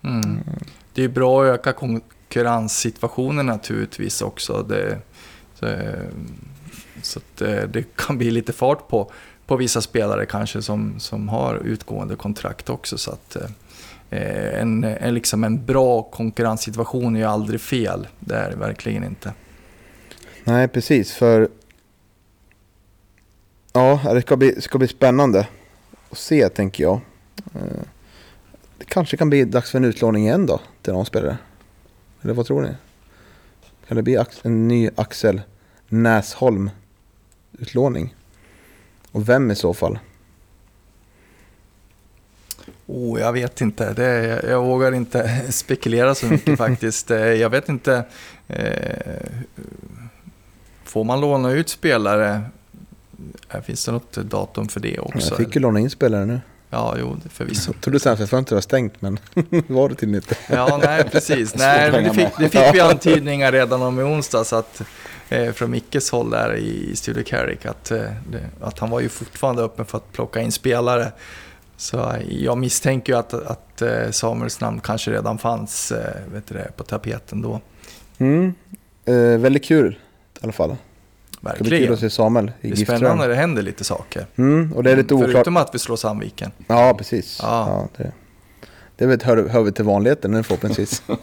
C: Mm. Det är bra att öka konkurrenssituationen naturligtvis också. Det, det så att eh, det, kan bli lite fart på, på vissa spelare kanske som, som har utgående kontrakt också. Så att, eh, eh, en, en, liksom en bra konkurrenssituation är ju aldrig fel. Det är det verkligen inte.
A: Nej, precis. För ja, det ska bli, ska bli spännande att se, tänker jag. Det kanske kan bli dags för en utlåning igen då, till någon spelare. Eller vad tror ni? Kan det bli en ny Axel Näsholm utlåning? Och vem i så fall?
C: Oh, jag vet inte. Det, jag, jag vågar inte <laughs> spekulera så mycket <laughs> faktiskt. Eh, Jag vet inte. Eh, får man låna ut spelare? Eh, Finns det något datum för det också?
A: Jag fick ju låna in spelare nu.
C: Ja, jo, det förvisso.
A: Jag trodde transferfönstret var stängt men <laughs> var det tydligen inte.
C: Ja, nej, precis. Nej, det, fick, det fick vi antydningar redan om i onsdags att, från Mickes håll där i Studio Carrick att, eh, att han var ju fortfarande öppen för att plocka in spelare. Så eh, jag misstänker ju att, att eh, Samuels namn kanske redan fanns eh, vet du det, på tapeten då.
A: Mm. Eh, väldigt kul i alla fall. Det blir kul
C: Verkligen.
A: att se Samuel i
C: Det är spännande när det händer lite saker.
A: Mm, och det är lite oklart.
C: Förutom att vi slår Sandviken.
A: Ja, precis.
C: Ja.
A: Ja. det, det vet, väl hör, hör vi till vanligheten nu förhoppningsvis. uh,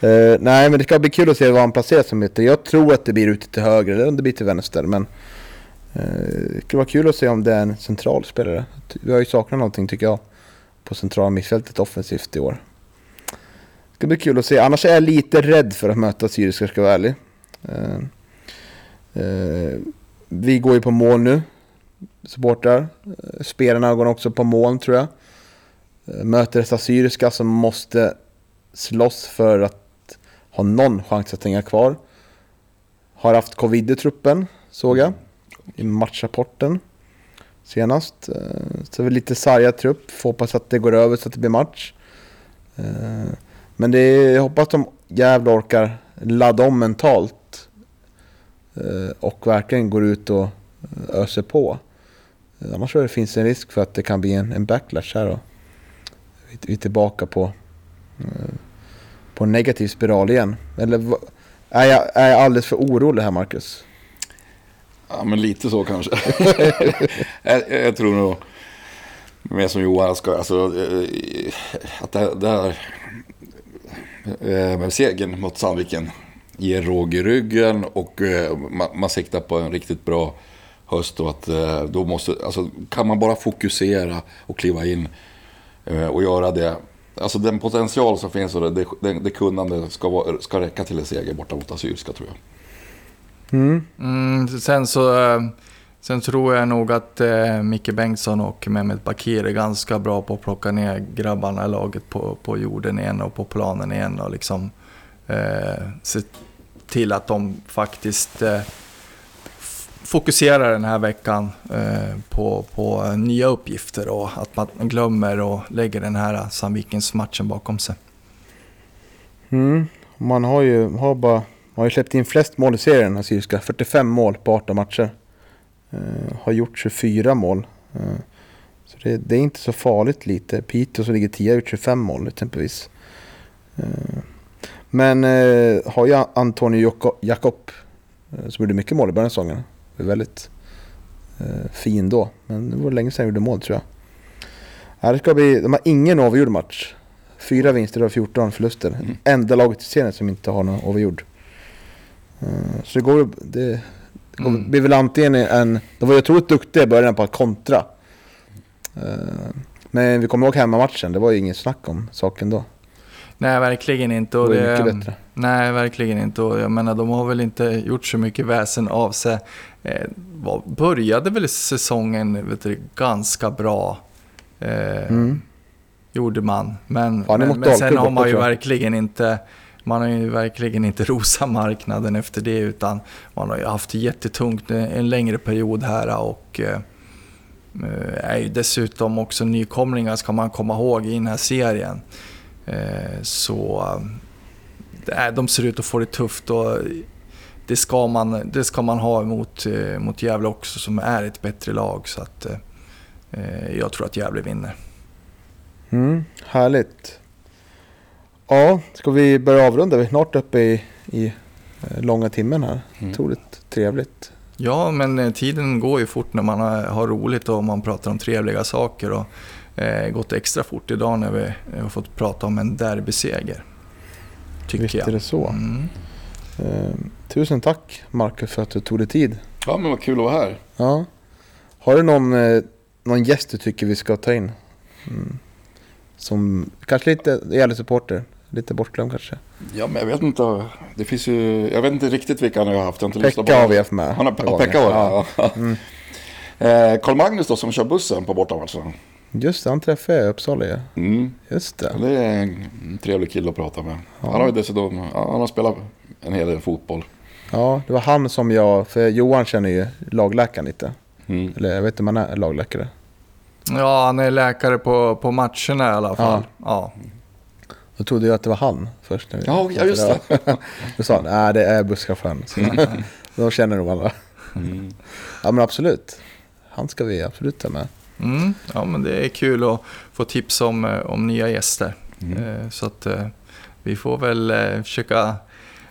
A: <laughs> nej, men det ska bli kul att se var han placeras som ytter. Jag tror att det blir ute till höger eller om det blir till vänster. Men uh, det skulle vara kul att se om det är en central spelare. Vi har ju saknat någonting tycker jag på centrala mittfältet offensivt i år. Det ska bli kul att se. Annars är jag lite rädd för att möta Syriska, ska jag vara ärlig. Uh, uh, vi går ju på mål nu, supportrar. Spelarna går också på mål tror jag. Möter dessa Syriska som måste slåss för att ha någon chans att hänga kvar. Har haft covid i truppen, såg jag. I matchrapporten senast. Eh, Så det är lite sargad trupp. Får hoppas att det går över så att det blir match. Eh, Men det är, jag hoppas de jävla orkar ladda om mentalt. eh, Och verkligen går ut och öser på. Annars tror jag det finns en risk för att det kan bli en, en backlash här då. Vi, är tillbaka på, eh, på en negativ spiral igen. Eller är jag, är jag alldeles för orolig här Marcus?
B: Ja, men lite så kanske. <laughs> jag, jag tror nog, mer som Johan, ska, alltså, eh, att det, det här eh, med segern mot Sandviken ger råg i ryggen och eh, man, man siktar på en riktigt bra höst. Och att, eh, då måste, alltså, kan man bara fokusera och kliva in och göra det. Alltså den potential som finns och det, det, det kunnande ska, vara, ska räcka till en seger borta mot Assyriska tror jag.
A: Mm.
C: Mm, sen så... eh, Sen tror jag nog att eh, Micke Bengtsson och Mehmet Bakir är ganska bra på att plocka ner grabbarna i laget på, på jorden igen och på planen igen och liksom eh, se till att de faktiskt eh, fokuserar den här veckan eh, på, på eh, nya uppgifter och att man glömmer och lägger den här Sandvikens matchen bakom sig.
A: Mm. Man har ju, har bara, man har ju släppt in flest mål i serien, Assyriska. 45 mål på 18 matcher. Eh, har gjort 24 mål. Eh, så det, det är inte så farligt lite. Piteå som ligger 10 har gjort 25 mål exempelvis. Eh, men eh, har ju Antonio Jakob som gjorde mycket mål i början av säsongen. Det väldigt eh, fin då. Men det var länge sedan jag gjorde mål tror jag. Ja, det ska bli, de har ingen avgjord match. Fyra vinster och 14 förluster.
B: Mm.
A: Enda laget i serien som inte har någon avgjord. Eh, Så det går det, det
C: Mm.
A: blir väl antingen en... De var ju otroligt duktiga i början på att kontra. Eh, Men vi kommer ihåg hemmamatchen, det var ju ingen snack om saken då.
C: Nej, verkligen inte.
A: Det
C: Och
A: ju
C: det,
A: mycket bättre.
C: Nej, verkligen inte. Och jag menar, de har väl inte gjort så mycket väsen av sig. Eh, var, började väl säsongen vet du, ganska bra. Eh,
A: Mm.
C: Gjorde man. Men,
A: Ja,
C: men, men sen har man ju verkligen inte man har ju verkligen inte <laughs> rosat marknaden efter det utan man har ju haft jättetungt en, längre period här och eh, är ju dessutom också nykomlingar ska man komma ihåg i den här serien. Eh, så eh, de ser ut att få det tufft och det ska man, det ska man ha mot, eh, mot Gävle också som är ett bättre lag. Så att, eh, jag tror att Gävle vinner.
A: Mm, härligt. Ja, ska vi börja avrunda? Vi är snart uppe i, i eh, långa timmen här.
B: Mm.
A: Otroligt trevligt.
C: Ja, men eh, tiden går ju fort när man har, roligt och man pratar om trevliga saker. Och, eh, gått extra fort idag när vi eh, har fått prata om en derbyseger. Tycker
A: Visst är det så.
C: Mm.
A: Tusen tack Marcus för att du tog dig tid.
B: Ja, men vad kul att vara här.
A: Ja. Har du någon, eh, någon gäst du tycker vi ska ta in? Mm. Som kanske lite gäller supporter. Lite bortglömd kanske.
B: Ja, men jag vet inte. Det finns ju, jag vet inte riktigt vilka han har haft. Jag har inte
A: Pekka har vi haft med.
B: Han har, ja. Pekka har
A: Ja.
B: ja. Eh, Karl Magnus då som kör bussen på bortamatchen.
A: Just det, han träffade jag i Uppsala ju.
B: Mm.
A: Just det.
B: Det är en trevlig kille att prata med. Han har ju dessutom ja, han har spelat en hel del fotboll.
A: Ja, det var han som jag, för Johan känner ju lagläkaren lite.
B: Mm.
A: Eller jag vet inte om han är lagläkare.
C: Ja, han är läkare på, på matcherna i alla fall. Ja.
A: Då trodde jag att det var han först. när vi-
B: Ja, ja, just det. <laughs>
A: Då sa han, nej det är busschauffören. Så <laughs> Då känner de varandra.
B: Mm.
A: Ja men absolut. Han ska vi absolut ta med.
C: Mm, ja, men det är kul att få tips om, eh, om nya gäster. Eh, Så att eh, vi får väl försöka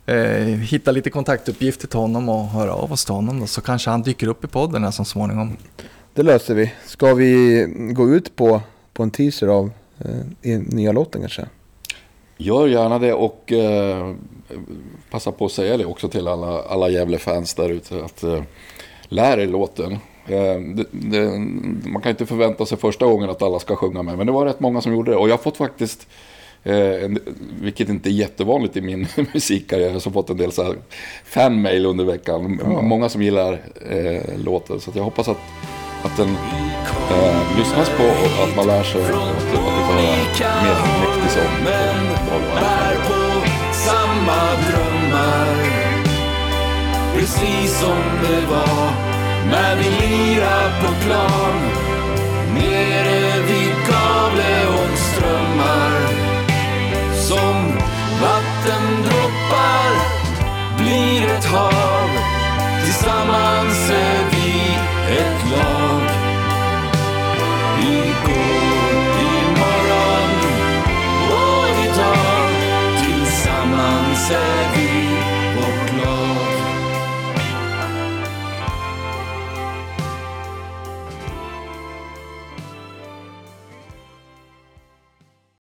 C: eh, hitta lite kontaktuppgifter till honom och höra av oss till honom då, så kanske han dyker upp i podden här så småningom.
A: Det löser vi. Ska vi gå ut på, på en teaser av eh, nya låten kanske?
B: Gör gärna det och eh, passa på att säga det också till alla, alla Gävle-fans där ute. Att eh, lär er låten. Eh, det, det, man kan inte förvänta sig första gången att alla ska sjunga med. Men det var rätt många som gjorde det. Och jag har fått faktiskt, eh, vilket inte är jättevanligt i min <laughs> musikkarriär, jag har fått en del så här fanmail under veckan. M- Många som gillar eh, låten. Så att jag hoppas att, att den eh, lyssnas på och att man lär sig. Att, att vi får höra mer mäktig sång.
D: bär på samma drömmar Precis som det var när vi lirade på plan som vattendroppar blir ett hav. Tillsammans är vi ett lag. Igår, imorgon och idag. Tillsammans är vi